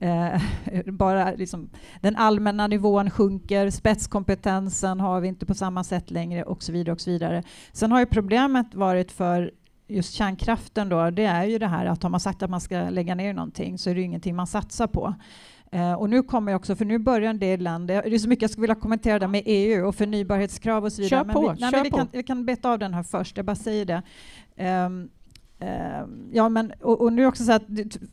Eh, bara liksom, den allmänna nivån sjunker, spetskompetensen har vi inte på samma sätt längre och så vidare. och så vidare. Sen har ju problemet varit för just kärnkraften då, det är ju det här att har man sagt att man ska lägga ner någonting så är det ju ingenting man satsar på. Uh, och nu kommer jag också, för nu börjar en del länder, det är så mycket jag skulle vilja kommentera där med EU och förnybarhetskrav och så vidare. Kör på, men vi, nej, men vi, kan, vi kan beta av den här först, jag bara säger det. Um, um, ja, men, och, och nu också så att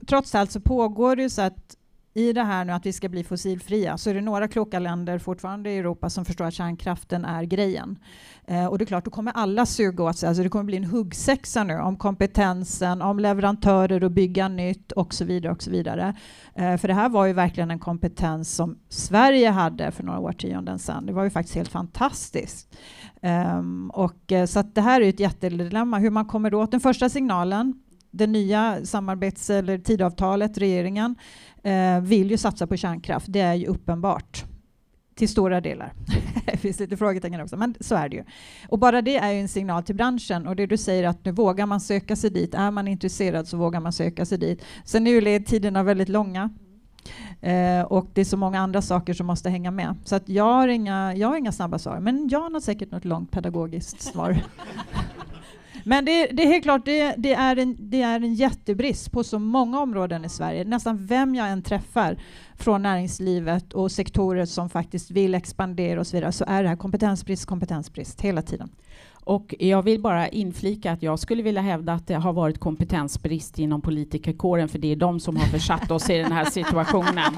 trots allt så pågår det ju så att i det här nu att vi ska bli fossilfria så är det några kloka länder fortfarande i Europa som förstår att kärnkraften är grejen. Eh, och det är klart, då kommer alla suga åt sig. Alltså det kommer bli en huggsexa nu om kompetensen, om leverantörer och bygga nytt och så vidare. och så vidare. Eh, för det här var ju verkligen en kompetens som Sverige hade för några årtionden sedan. Det var ju faktiskt helt fantastiskt. Um, och, eh, så att det här är ett jättedilemma, hur man kommer åt den första signalen det nya samarbets eller tidavtalet, regeringen, eh, vill ju satsa på kärnkraft. Det är ju uppenbart till stora delar. det finns lite frågetecken också, men så är det ju. Och bara det är ju en signal till branschen och det du säger att nu vågar man söka sig dit. Är man intresserad så vågar man söka sig dit. Sen är ju ledtiderna väldigt långa. Eh, och det är så många andra saker som måste hänga med. Så att jag, har inga, jag har inga snabba svar, men Jan har säkert något långt pedagogiskt svar. Men det, det är helt klart, det, det, är en, det är en jättebrist på så många områden i Sverige. Nästan vem jag än träffar från näringslivet och sektorer som faktiskt vill expandera och så vidare, så är det här kompetensbrist, kompetensbrist hela tiden. Och jag vill bara inflika att jag skulle vilja hävda att det har varit kompetensbrist inom politikerkåren, för det är de som har försatt oss i den här situationen.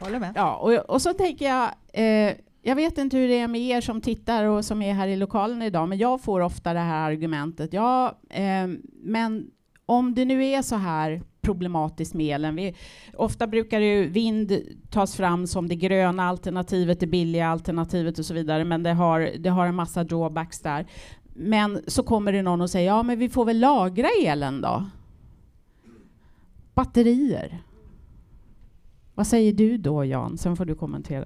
Håller med. Ja, och, och så tänker jag, eh, jag vet inte hur det är med er som tittar och som är här i lokalen idag, men jag får ofta det här argumentet. Ja, eh, men om det nu är så här problematiskt med elen. Vi, ofta brukar ju vind tas fram som det gröna alternativet, det billiga alternativet och så vidare, men det har, det har en massa drawbacks där. Men så kommer det någon och säger ja, men vi får väl lagra elen då? Batterier. Vad säger du då, Jan? Sen får du kommentera.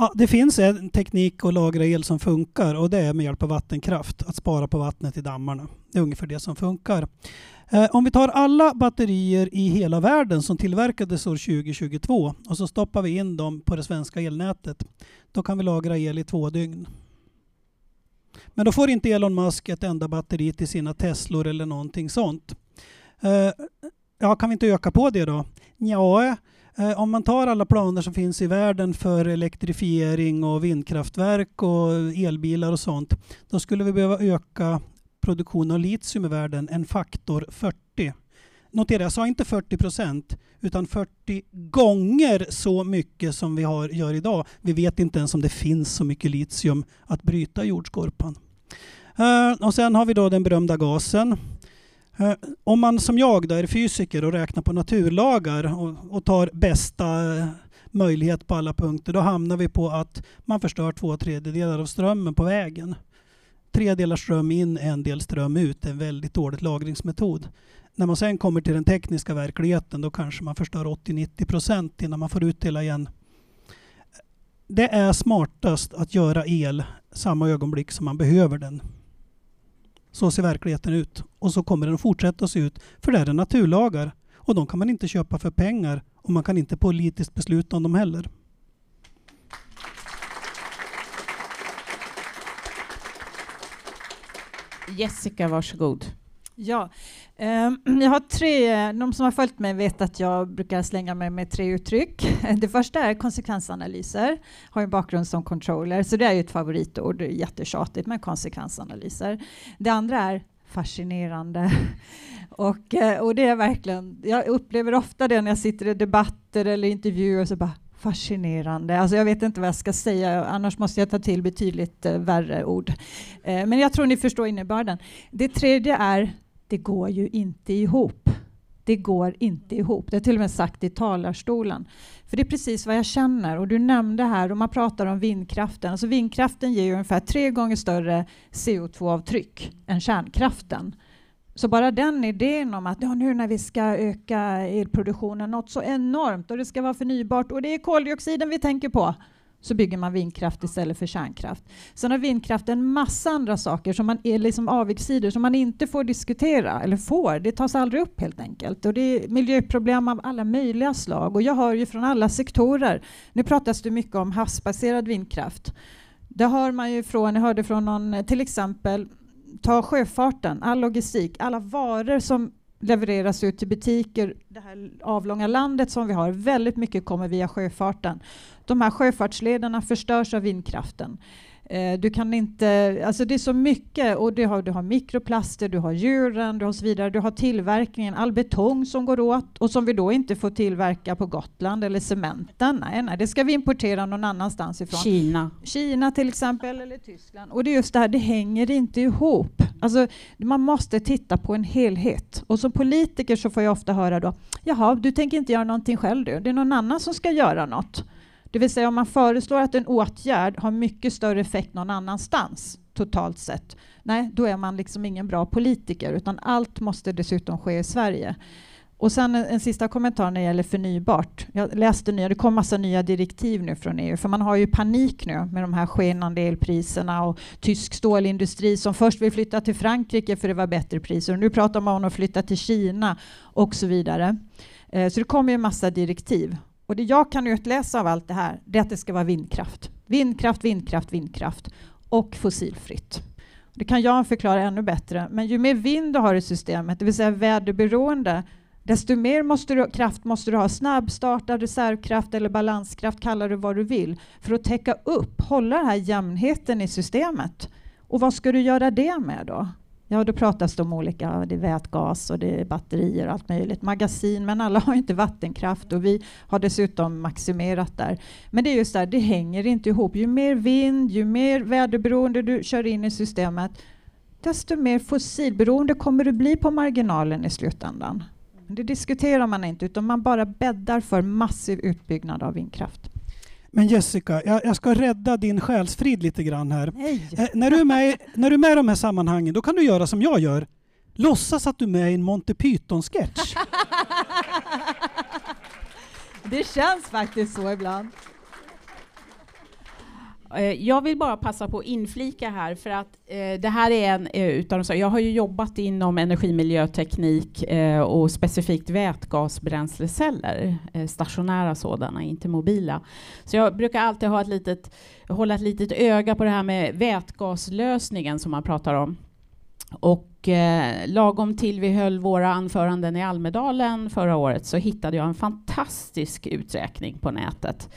Ja, det finns en teknik att lagra el som funkar och det är med hjälp av vattenkraft. Att spara på vattnet i dammarna. Det är ungefär det som funkar. Eh, om vi tar alla batterier i hela världen som tillverkades år 2022 och så stoppar vi in dem på det svenska elnätet. Då kan vi lagra el i två dygn. Men då får inte Elon Musk ett enda batteri till sina Teslor eller någonting sånt. Eh, ja, kan vi inte öka på det då? Ja, Eh, om man tar alla planer som finns i världen för elektrifiering och vindkraftverk och elbilar och sånt, då skulle vi behöva öka produktionen av litium i världen en faktor 40. Notera, jag sa inte 40 procent, utan 40 gånger så mycket som vi har, gör idag. Vi vet inte ens om det finns så mycket litium att bryta i jordskorpan. Uh, och sen har vi då den berömda gasen. Eh, om man som jag då är fysiker och räknar på naturlagar och, och tar bästa eh, möjlighet på alla punkter, då hamnar vi på att man förstör två tredjedelar av strömmen på vägen. Tre delar ström in, en del ström ut. En väldigt dålig lagringsmetod. När man sen kommer till den tekniska verkligheten då kanske man förstör 80-90 procent innan man får ut hela igen. Det är smartast att göra el samma ögonblick som man behöver den. Så ser verkligheten ut och så kommer den att fortsätta se ut för det är naturlagar och de kan man inte köpa för pengar och man kan inte politiskt besluta om dem heller. Jessica, varsågod. Ja, Ehm, jag har tre, de som har följt mig vet att jag brukar slänga mig med tre uttryck. Det första är konsekvensanalyser, har en bakgrund som controller, så det är ju ett favoritord, jättetjatigt med konsekvensanalyser. Det andra är fascinerande. Och, eh, och det är verkligen, jag upplever ofta det när jag sitter i debatter eller intervjuer, så bara fascinerande. Alltså jag vet inte vad jag ska säga, annars måste jag ta till betydligt eh, värre ord. Eh, men jag tror ni förstår innebörden. Det tredje är det går ju inte ihop. Det går inte ihop. Det är till och med sagt i talarstolen. För det är precis vad jag känner. Och du nämnde här, och man pratar om vindkraften. Alltså vindkraften ger ju ungefär tre gånger större CO2-avtryck än kärnkraften. Så bara den idén om att ja, nu när vi ska öka elproduktionen något så enormt och det ska vara förnybart och det är koldioxiden vi tänker på så bygger man vindkraft istället för kärnkraft. Sen har vindkraft en massa andra saker som man är liksom avigsidor som man inte får diskutera, eller får, det tas aldrig upp helt enkelt. Och det är miljöproblem av alla möjliga slag och jag hör ju från alla sektorer. Nu pratas det mycket om havsbaserad vindkraft. Det hör man ju från, jag hörde från någon, till exempel, ta sjöfarten, all logistik, alla varor som levereras ut till butiker, det här avlånga landet som vi har, väldigt mycket kommer via sjöfarten. De här sjöfartslederna förstörs av vindkraften. Eh, du kan inte, alltså det är så mycket och du har, du har mikroplaster, du har djuren, du har så vidare, du har tillverkningen, all betong som går åt och som vi då inte får tillverka på Gotland eller cementen. Nej, nej, det ska vi importera någon annanstans ifrån. Kina. Kina till exempel eller Tyskland. Och det är just det här, det hänger inte ihop. Alltså, man måste titta på en helhet. Och som politiker så får jag ofta höra då, jaha, du tänker inte göra någonting själv du, det är någon annan som ska göra något. Det vill säga om man föreslår att en åtgärd har mycket större effekt någon annanstans totalt sett, nej, då är man liksom ingen bra politiker, utan allt måste dessutom ske i Sverige. Och sen en, en, sista kommentar när det gäller förnybart. Jag läste nya, det kom massa nya direktiv nu från EU, för man har ju panik nu med de här skenande elpriserna och tysk stålindustri som först vill flytta till Frankrike för det var bättre priser och nu pratar man om att flytta till Kina och så vidare. Eh, så det kommer ju massa direktiv och det jag kan utläsa av allt det här, det är att det ska vara vindkraft. Vindkraft, vindkraft, vindkraft och fossilfritt. Det kan jag förklara ännu bättre, men ju mer vind du har i systemet, det vill säga väderberoende, desto mer måste du, kraft måste du ha. Snabbstartad reservkraft eller balanskraft, kalla det vad du vill, för att täcka upp, hålla den här jämnheten i systemet. Och vad ska du göra det med då? Ja, då pratas det om olika, det är vätgas och det är batterier och allt möjligt. Magasin, men alla har inte vattenkraft och vi har dessutom maximerat där. Men det är just där, det hänger inte ihop. Ju mer vind, ju mer väderberoende du kör in i systemet, desto mer fossilberoende kommer du bli på marginalen i slutändan. Det diskuterar man inte, utan man bara bäddar för massiv utbyggnad av vindkraft. Men Jessica, jag, jag, ska rädda din själsfrid lite grann här. Eh, när, du är med, när du är med i de här sammanhangen, då kan du göra som jag gör. Låtsas att du är med i en Monty Python-sketch. det känns faktiskt så ibland. Eh, jag vill bara passa på att inflika här, för att eh, det här är en eh, utav de Jag har ju jobbat inom energimiljöteknik eh, och specifikt vätgasbränsleceller, eh, stationära sådana, inte mobila. Så jag brukar alltid ha ett litet, hålla ett litet öga på det här med vätgaslösningen som man pratar om. Och eh, lagom till vi höll våra anföranden i Almedalen förra året så hittade jag en fantastisk uträkning på nätet.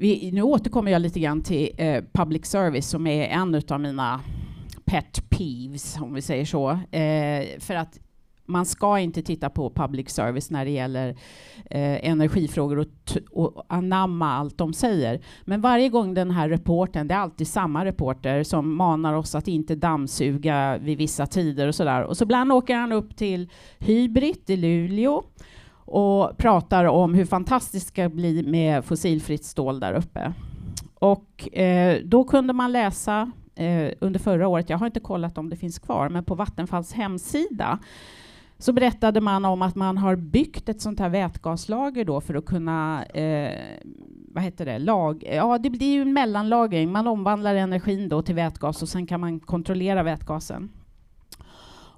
Vi, nu återkommer jag lite grann till eh, public service som är en av mina pet peeves, om vi säger så. Eh, för att man ska inte titta på public service när det gäller eh, energifrågor och, och anamma allt de säger. Men varje gång den här reporten, det är alltid samma reporter som manar oss att inte dammsuga vid vissa tider och sådär. Och så ibland åker han upp till Hybrid i Luleå och pratar om hur fantastiskt det ska bli med fossilfritt stål där uppe. Och eh, då kunde man läsa eh, under förra året, jag har inte kollat om det finns kvar, men på Vattenfalls hemsida så berättade man om att man har byggt ett sånt här vätgaslager då för att kunna eh, vad heter det, lag, ja det blir ju en mellanlagring. Man omvandlar energin då till vätgas och sen kan man kontrollera vätgasen.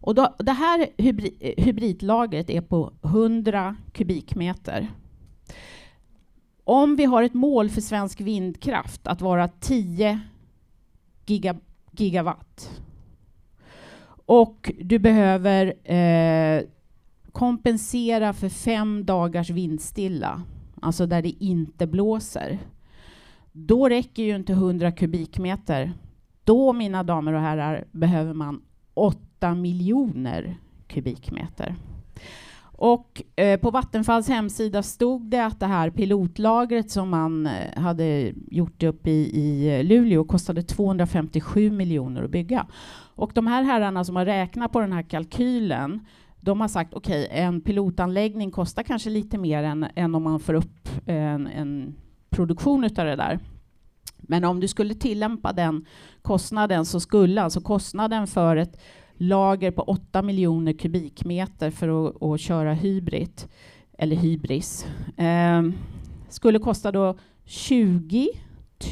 Och då, det här hybrid, hybridlagret är på 100 kubikmeter. Om vi har ett mål för svensk vindkraft att vara 10 giga, gigawatt och du behöver eh, kompensera för fem dagars vindstilla, alltså där det inte blåser. Då räcker ju inte 100 kubikmeter. Då, mina damer och herrar, behöver man 8 miljoner kubikmeter. Och eh, på Vattenfalls hemsida stod det att det här pilotlagret som man eh, hade gjort uppe i, i eh, Luleå kostade 257 miljoner att bygga. Och de här herrarna som har räknat på den här kalkylen, de har sagt okej, okay, en pilotanläggning kostar kanske lite mer än, än om man får upp eh, en, en produktion utav det där. Men om du skulle tillämpa den kostnaden så skulle alltså kostnaden för ett lager på 8 miljoner kubikmeter för att, att köra hybrid, eller hybris, eh, skulle kosta då 20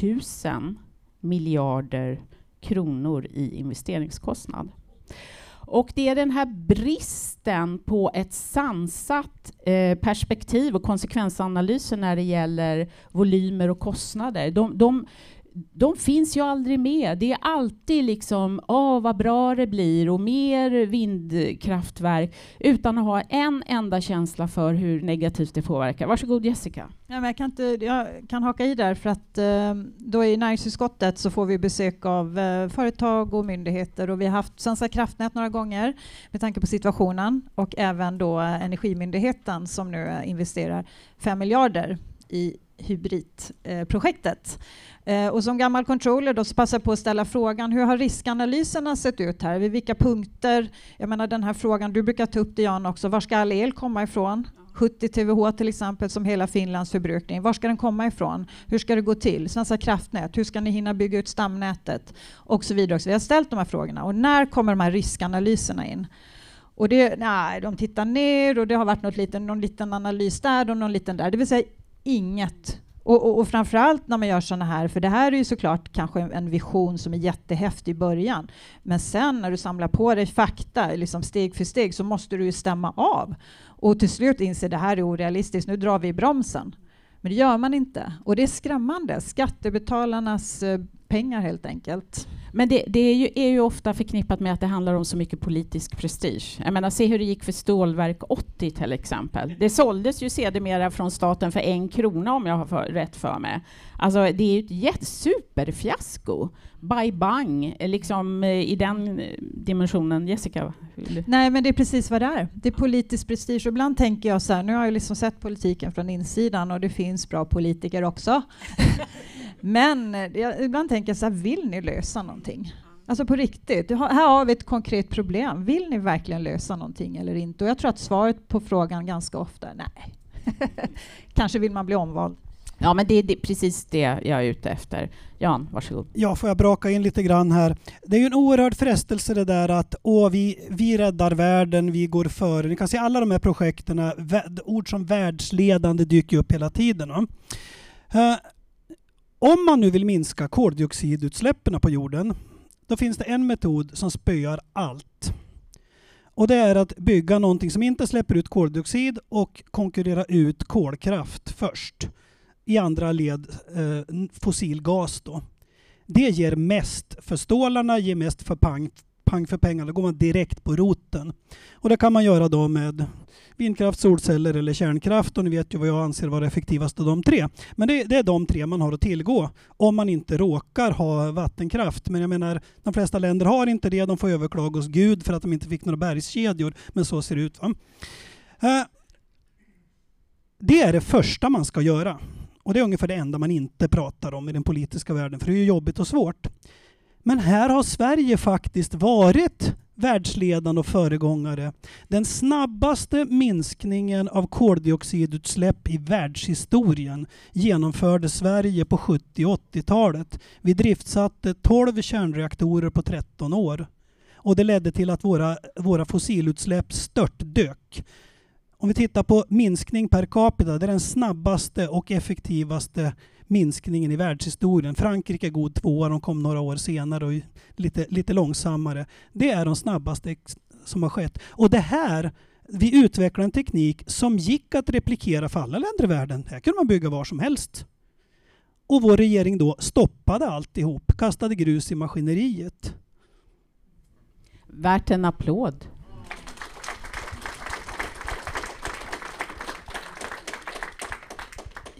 000 miljarder kronor i investeringskostnad. Och det är den här bristen på ett sansat eh, perspektiv och konsekvensanalyser när det gäller volymer och kostnader. De, de de finns ju aldrig med. Det är alltid liksom, åh vad bra det blir och mer vindkraftverk utan att ha en enda känsla för hur negativt det påverkar. Varsågod Jessica. Ja, men jag, kan inte, jag kan haka i där för att eh, då i näringsutskottet så får vi besök av eh, företag och myndigheter och vi har haft Svenska kraftnät några gånger med tanke på situationen och även då Energimyndigheten som nu investerar 5 miljarder i hybridprojektet. Eh, och som gammal controller då så passar jag på att ställa frågan, hur har riskanalyserna sett ut här? Vid vilka punkter? Jag menar den här frågan, du brukar ta upp det Jan också, var ska all el komma ifrån? 70 TWh till exempel som hela Finlands förbrukning. Var ska den komma ifrån? Hur ska det gå till? Svenska kraftnät, hur ska ni hinna bygga ut stamnätet? Och så vidare. Så Vi har ställt de här frågorna och när kommer de här riskanalyserna in? Och det, nej, de tittar ner och det har varit något liten, någon liten analys där och någon liten där. Det vill säga inget och, och, och framförallt när man gör sådana här, för det här är ju såklart kanske en vision som är jättehäftig i början, men sen när du samlar på dig fakta, liksom steg för steg, så måste du ju stämma av och till slut inse det här är orealistiskt, nu drar vi i bromsen. Men det gör man inte. Och det är skrämmande. Skattebetalarnas eh, pengar helt enkelt. Men det, det är, ju, är, ju, ofta förknippat med att det handlar om så mycket politisk prestige. Jag menar, se hur det gick för Stålverk 80 till exempel. Det såldes ju sedermera från staten för en krona om jag har för, rätt för mig. Alltså, det är ju ett superfiasko. Bye bang, liksom eh, i den eh, dimensionen. Jessica? Nej, men det är precis vad det är. Det är politisk prestige. Och ibland tänker jag så här, nu har jag liksom sett politiken från insidan och det finns bra politiker också. Men eh, jag, ibland tänker jag så här, vill ni lösa någonting? Alltså på riktigt, här har vi ett konkret problem. Vill ni verkligen lösa någonting eller inte? Och jag tror att svaret på frågan ganska ofta är nej. Kanske vill man bli omvald. Ja, men det är det, precis det jag är ute efter. Jan, varsågod. Ja, får jag braka in lite grann här. Det är ju en oerhörd frestelse det där att åh, vi, vi räddar världen, vi går före. Ni kan se alla de här projekten, ord som världsledande dyker upp hela tiden. Uh, om man nu vill minska koldioxidutsläppen på jorden, då finns det en metod som spöar allt. Och det är att bygga någonting som inte släpper ut koldioxid och konkurrera ut kolkraft först. I andra led eh, fossilgas då. Det ger mest för stålarna, ger mest för pang, pang för pengarna, då går man direkt på roten. Och det kan man göra då med vindkraft, solceller eller kärnkraft och ni vet ju vad jag anser vara effektivast av de tre. Men det, det, är de tre man har att tillgå om man inte råkar ha vattenkraft. Men jag menar, de flesta länder har inte det. De får överklaga hos Gud för att de inte fick några bergskedjor. Men så ser det ut. Va? Eh, det är det första man ska göra. Och det är ungefär det enda man inte pratar om i den politiska världen, för det är ju jobbigt och svårt. Men här har Sverige faktiskt varit världsledande och föregångare. Den snabbaste minskningen av koldioxidutsläpp i världshistorien genomförde Sverige på 70 och 80-talet. Vi driftsatte 12 kärnreaktorer på 13 år. Och det ledde till att våra, våra fossilutsläpp störtdök. Om vi tittar på minskning per capita, det är den snabbaste och effektivaste minskningen i världshistorien. Frankrike är god tvåa, de kom några år senare och lite, lite långsammare. Det är de snabbaste som har skett. Och det här, vi utvecklade en teknik som gick att replikera för alla länder i världen. Här kunde man bygga var som helst. Och vår regering då stoppade alltihop, kastade grus i maskineriet. Värt en applåd.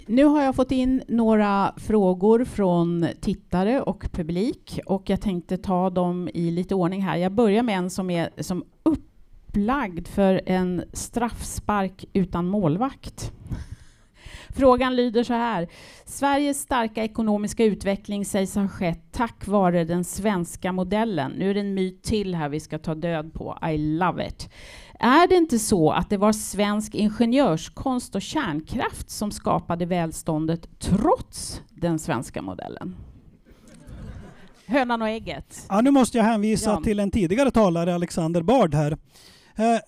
Nu har jag fått in några frågor från tittare och publik och jag tänkte ta dem i lite ordning här. Jag börjar med en som är som upplagd för en straffspark utan målvakt. Frågan lyder så här. Sveriges starka ekonomiska utveckling sägs ha skett tack vare den svenska modellen. Nu är det en myt till här vi ska ta död på. I love it. Är det inte så att det var svensk ingenjörskonst och kärnkraft som skapade välståndet trots den svenska modellen? Hönan och ägget. Ja, nu måste jag hänvisa ja. till en tidigare talare, Alexander Bard här. Eh,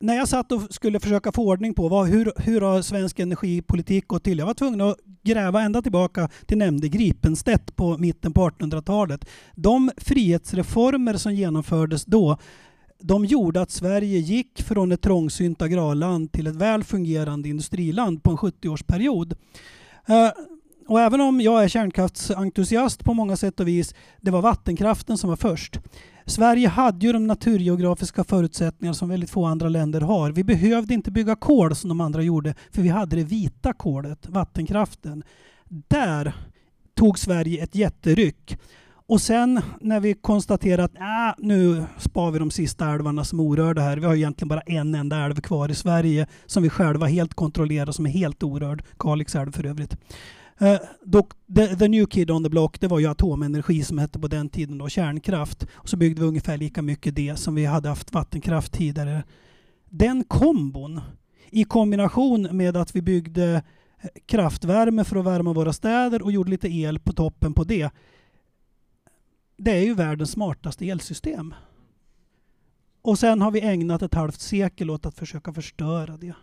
när jag satt och skulle försöka få ordning på vad, hur, hur har svensk energipolitik gått till? Jag var tvungen att gräva ända tillbaka till nämnde Gripenstedt på mitten på 1800-talet. De frihetsreformer som genomfördes då de gjorde att Sverige gick från ett trångsynt agrarland till ett väl fungerande industriland på en 70-årsperiod. Eh, och även om jag är kärnkraftsentusiast på många sätt och vis, det var vattenkraften som var först. Sverige hade ju de naturgeografiska förutsättningar som väldigt få andra länder har. Vi behövde inte bygga kol som de andra gjorde, för vi hade det vita kolet, vattenkraften. Där tog Sverige ett jätteryck. Och sen när vi konstaterar att äh, nu spar vi de sista älvarna som är orörda här. Vi har egentligen bara en enda älv kvar i Sverige som vi själva helt kontrollerar som är helt orörd. Kalix älv för övrigt. Uh, dock, the, the, new kid on the block det var ju atomenergi som hette på den tiden då, kärnkraft. Och så byggde vi ungefär lika mycket det som vi hade haft vattenkraft tidigare. Den kombon i kombination med att vi byggde eh, kraftvärme för att värma våra städer och gjorde lite el på toppen på det det är ju världens smartaste elsystem. Och sen har vi ägnat ett halvt sekel åt att försöka förstöra det.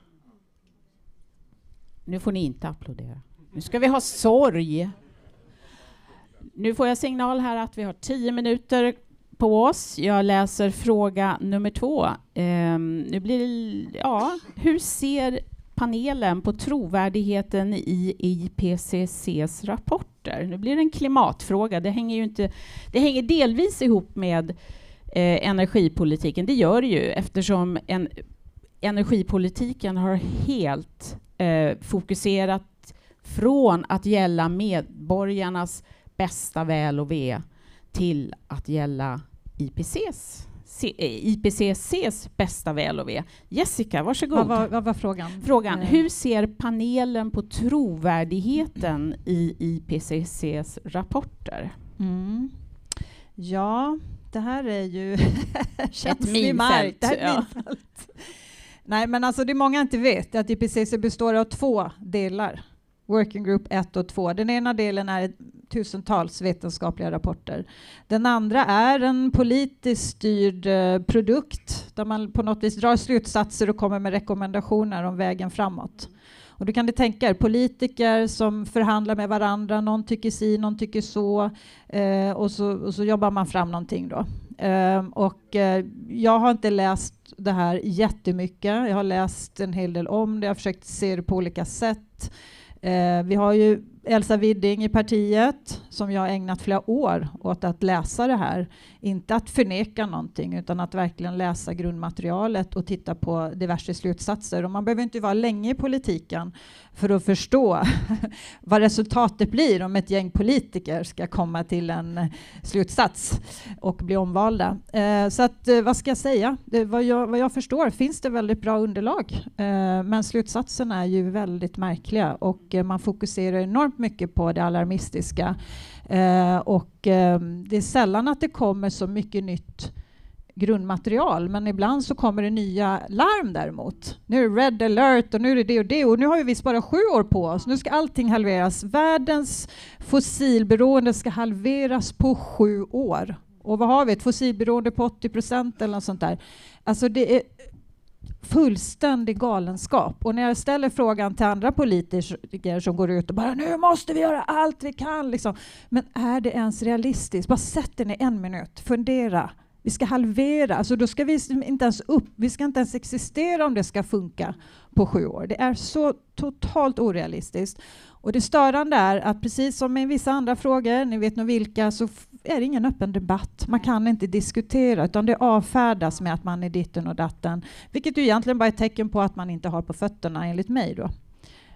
Nu får ni inte applådera. Nu ska vi ha sorg. Nu får jag signal här att vi har tio minuter på oss. Jag läser fråga nummer två. Um, nu blir det, ja, hur ser panelen på trovärdigheten i IPCCs rapporter. Nu blir det en klimatfråga. Det hänger ju inte... Det hänger delvis ihop med eh, energipolitiken. Det gör det ju eftersom en, energipolitiken har helt eh, fokuserat från att gälla medborgarnas bästa väl och ve till att gälla IPCs IPCCs bästa väl och ve. Jessica, varsågod. Vad var, vad var frågan? Frågan, eh. hur ser panelen på trovärdigheten i IPCCs rapporter? Mm. Ja, det här är ju känslig mark. Ja. Nej, men alltså det många inte vet är att IPCC består av två delar. Working Group 1 och 2. Den ena delen är tusentals vetenskapliga rapporter. Den andra är en politiskt styrd eh, produkt där man på något vis drar slutsatser och kommer med rekommendationer om vägen framåt. Och du kan ni tänka er politiker som förhandlar med varandra, någon tycker si, någon tycker så, eh, och, så och så jobbar man fram någonting då. Eh, och eh, jag har inte läst det här jättemycket. Jag har läst en hel del om det, jag har försökt se det på olika sätt. Eh, vi har ju Elsa Widding i partiet som jag ägnat flera år åt att läsa det här. Inte att förneka någonting utan att verkligen läsa grundmaterialet och titta på diverse slutsatser. Och man behöver inte vara länge i politiken för att förstå vad resultatet blir om ett gäng politiker ska komma till en slutsats och bli omvalda. Eh, så att, eh, vad ska jag säga? Det, vad, jag, vad jag förstår finns det väldigt bra underlag eh, men slutsatserna är ju väldigt märkliga och eh, man fokuserar enormt mycket på det alarmistiska eh, och eh, det är sällan att det kommer så mycket nytt grundmaterial, men ibland så kommer det nya larm däremot. Nu är det red alert och nu är det det och det och nu har vi visst bara sju år på oss. Nu ska allting halveras. Världens fossilberoende ska halveras på sju år. Och vad har vi? Ett fossilberoende på 80 procent eller något sånt där. Alltså det är fullständig galenskap. Och när jag ställer frågan till andra politiker som går ut och bara nu måste vi göra allt vi kan. Liksom. Men är det ens realistiskt? Bara sätt er ner en minut, fundera. Vi ska halvera, alltså då ska vi inte ens upp, vi ska inte ens existera om det ska funka på sju år. Det är så totalt orealistiskt. Och det störande är att precis som i vissa andra frågor, ni vet nog vilka, så är det ingen öppen debatt. Man kan inte diskutera, utan det avfärdas med att man är ditten och datten, vilket ju egentligen bara är ett tecken på att man inte har på fötterna, enligt mig. Då.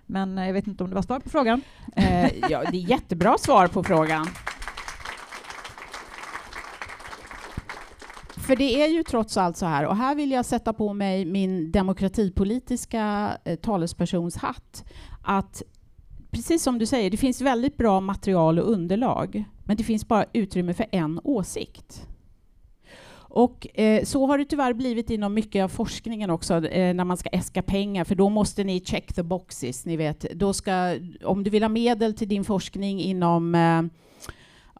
Men eh, jag vet inte om det var svar på frågan? Eh, ja, det är jättebra svar på frågan. För det är ju trots allt så här, och här vill jag sätta på mig min demokratipolitiska eh, talespersons hatt, att precis som du säger, det finns väldigt bra material och underlag, men det finns bara utrymme för en åsikt. Och eh, så har det tyvärr blivit inom mycket av forskningen också, eh, när man ska äska pengar, för då måste ni check the boxes, ni vet. Då ska, om du vill ha medel till din forskning inom eh,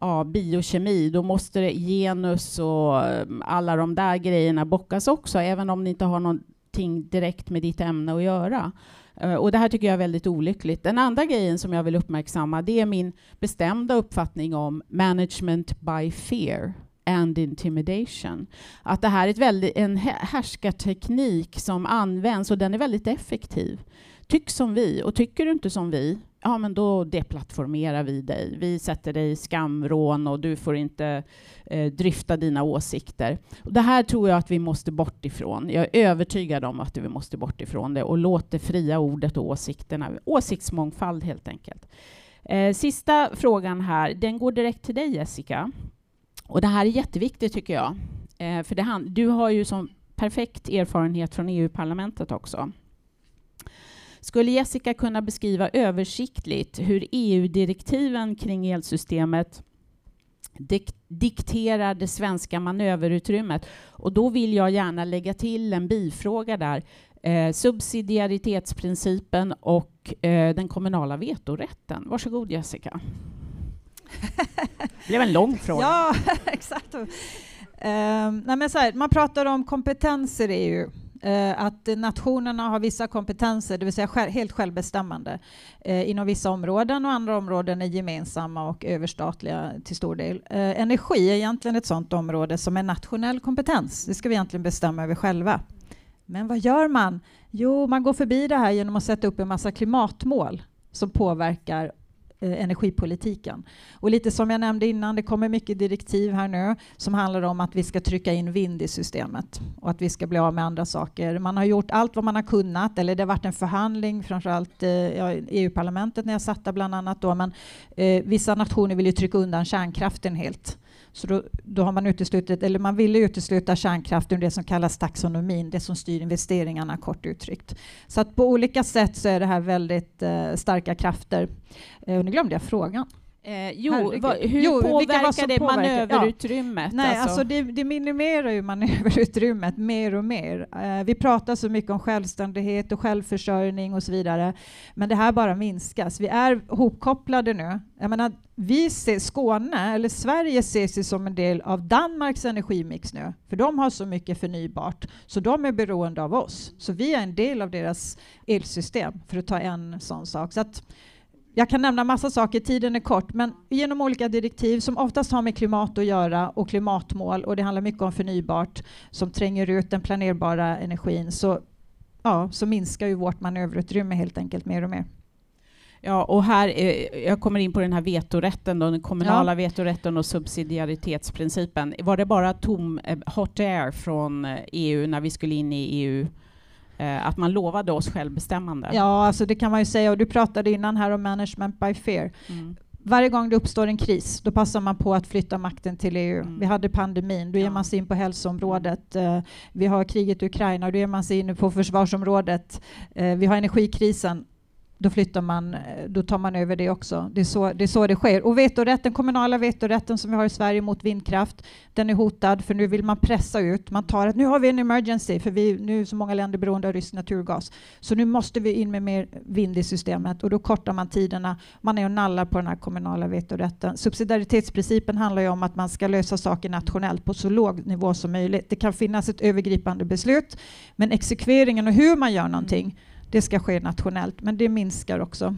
ja, biokemi, då måste det genus och eh, alla de där grejerna bockas också, även om ni inte har någonting direkt med ditt ämne att göra. Eh, och det här tycker jag är väldigt olyckligt. Den andra grejen som jag vill uppmärksamma, det är min bestämda uppfattning om management by fear and intimidation. Att det här är ett väldigt, en härskarteknik som används och den är väldigt effektiv. Tyck som vi, och tycker du inte som vi, ja men då deplattformerar vi dig. Vi sätter dig i skamvrån och du får inte eh, dryfta dina åsikter. Och det här tror jag att vi måste bort ifrån. Jag är övertygad om att vi måste bort ifrån det och låt det fria ordet och åsikterna, åsiktsmångfald helt enkelt. Eh, sista frågan här, den går direkt till dig Jessica. Och det här är jätteviktigt tycker jag. Eh, för det du har ju som perfekt erfarenhet från EU-parlamentet också. Skulle Jessica kunna beskriva översiktligt hur EU-direktiven kring elsystemet dik dikterar det svenska manöverutrymmet? Och då vill jag gärna lägga till en bifråga där. Eh, subsidiaritetsprincipen och eh, den kommunala vetorätten. Varsågod Jessica. det blev en lång fråga. Ja, exakt. Uh, nej men så här, man pratar om kompetenser i EU Eh, att nationerna har vissa kompetenser, det vill säga helt självbestämmande eh, inom vissa områden och andra områden är gemensamma och överstatliga till stor del. Eh, energi är egentligen ett sådant område som är nationell kompetens. Det ska vi egentligen bestämma över själva. Men vad gör man? Jo, man går förbi det här genom att sätta upp en massa klimatmål som påverkar Eh, energipolitiken. Och lite som jag nämnde innan, det kommer mycket direktiv här nu som handlar om att vi ska trycka in vind i systemet och att vi ska bli av med andra saker. Man har gjort allt vad man har kunnat, eller det har varit en förhandling, framförallt eh, ja, EU-parlamentet när jag satt där bland annat då, men eh, vissa nationer vill ju trycka undan kärnkraften helt. Så då, då, har man uteslutit, eller man ville utesluta kärnkraft ur det som kallas taxonomin, det som styr investeringarna kort uttryckt. Så att på olika sätt så är det här väldigt eh, starka krafter. Eh, nu glömde jag frågan. Eh, jo, va, hur jo, påverkar det påverkar? manöverutrymmet? Ja. Nej, alltså, alltså det, det, minimerar ju manöverutrymmet mer och mer. Eh, vi pratar så mycket om självständighet och självförsörjning och så vidare, men det här bara minskas. Vi är hopkopplade nu. Jag menar, vi ser, Skåne, eller Sverige ses ju som en del av Danmarks energimix nu, för de har så mycket förnybart, så de är beroende av oss. Så vi är en del av deras elsystem, för att ta en sån sak. Så att, jag kan nämna massa saker, tiden är kort, men genom olika direktiv som oftast har med klimat att göra och klimatmål och det handlar mycket om förnybart som tränger ut den planerbara energin så, ja, så minskar ju vårt manöverutrymme helt enkelt mer och mer. Ja, och här, eh, jag kommer in på den här vetorätten, då, den kommunala ja. vetorätten och subsidiaritetsprincipen. Var det bara tom eh, hot air från EU eh, e när vi skulle in i EU? Eh, att man lovade oss självbestämmande? Ja, alltså det kan man ju säga. Och du pratade innan här om management by fear. Mm varje gång det uppstår en kris, då passar man på att flytta makten till EU. Mm. Vi hade pandemin, då ger man sig in på hälsoområdet. Uh, vi har kriget i Ukraina, då ger man sig in på försvarsområdet. Uh, vi har energikrisen, då flyttar man, eh, då tar man över det också. Det är, så, det är så det sker. Och vetorätten, kommunala vetorätten som vi har i Sverige mot vindkraft, den är hotad för nu vill man pressa ut. Man tar att nu har vi en emergency för vi, nu är så många länder beroende av rysk naturgas. Så nu måste vi in med mer vind i systemet och då kortar man tiderna. Man är och nallar på den här kommunala vetorätten. Subsidiaritetsprincipen handlar ju om att man ska lösa saker nationellt på så låg nivå som möjligt. Det kan finnas ett övergripande beslut, men exekveringen och hur man gör någonting det ska ske nationellt, men det minskar också.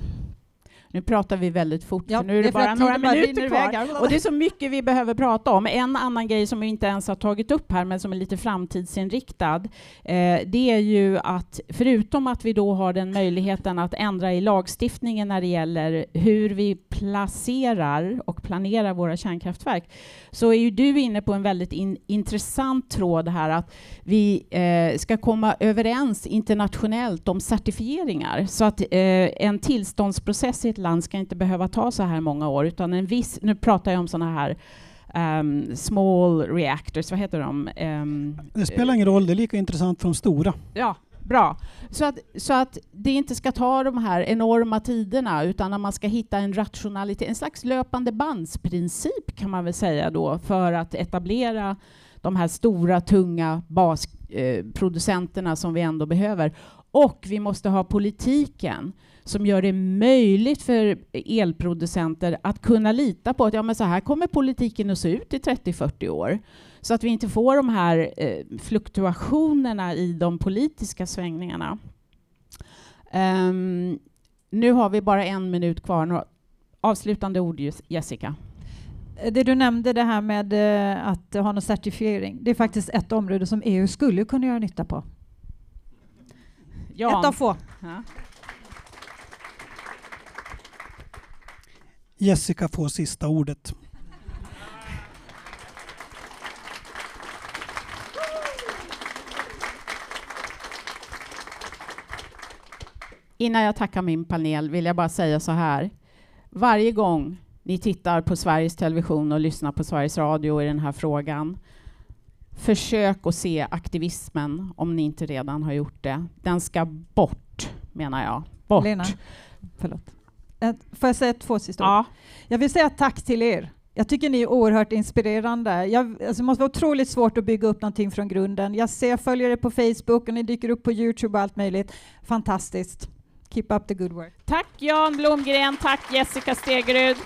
Nu pratar vi väldigt fort, ja, nu är det, bara några minuter kvar. Och det är så mycket vi behöver prata om. En annan grej som vi inte ens har tagit upp här, men som är lite framtidsinriktad, eh, det är ju att förutom att vi då har den möjligheten att ändra i lagstiftningen när det gäller hur vi placerar och planerar våra kärnkraftverk, så är ju du inne på en väldigt in, intressant tråd här, att vi eh, ska komma överens internationellt om certifieringar, så att eh, en tillståndsprocess i ett land ska inte behöva ta så här många år, utan en viss, nu pratar jag om sådana här um, small reactors, vad heter de? Um, det spelar ingen roll, det är lika intressant för de stora. Ja, bra. Så att, så att det inte ska ta de här enorma tiderna, utan att man ska hitta en rationalitet, en slags löpande bandsprincip kan man väl säga då, för att etablera de här stora, tunga basproducenterna eh, som vi ändå behöver. Och vi måste ha politiken som gör det möjligt för elproducenter att kunna lita på att ja, men så här kommer politiken att se ut i 30-40 år. Så att vi inte får de här eh, fluktuationerna i de politiska svängningarna. Um, nu har vi bara en minut kvar. Några avslutande ord, Jessica. Det du nämnde, det här med eh, att ha någon certifiering, det är faktiskt ett område som EU skulle kunna göra nytta på. Jan. Ett av få. Ja. Jessica får sista ordet. Innan jag tackar min panel vill jag bara säga så här. Varje gång ni tittar på Sveriges Television och lyssnar på Sveriges Radio i den här frågan, försök att se aktivismen om ni inte redan har gjort det. Den ska bort, menar jag. Bort. Lena, förlåt. Får jag säga två sista ja. Jag vill säga tack till er. Jag tycker ni är oerhört inspirerande. Jag, alltså det måste vara otroligt svårt att bygga upp någonting från grunden. Jag ser, följer er på Facebook och ni dyker upp på Youtube och allt möjligt. Fantastiskt. Keep up the good work. Tack Jan Blomgren, tack Jessica Stegerud.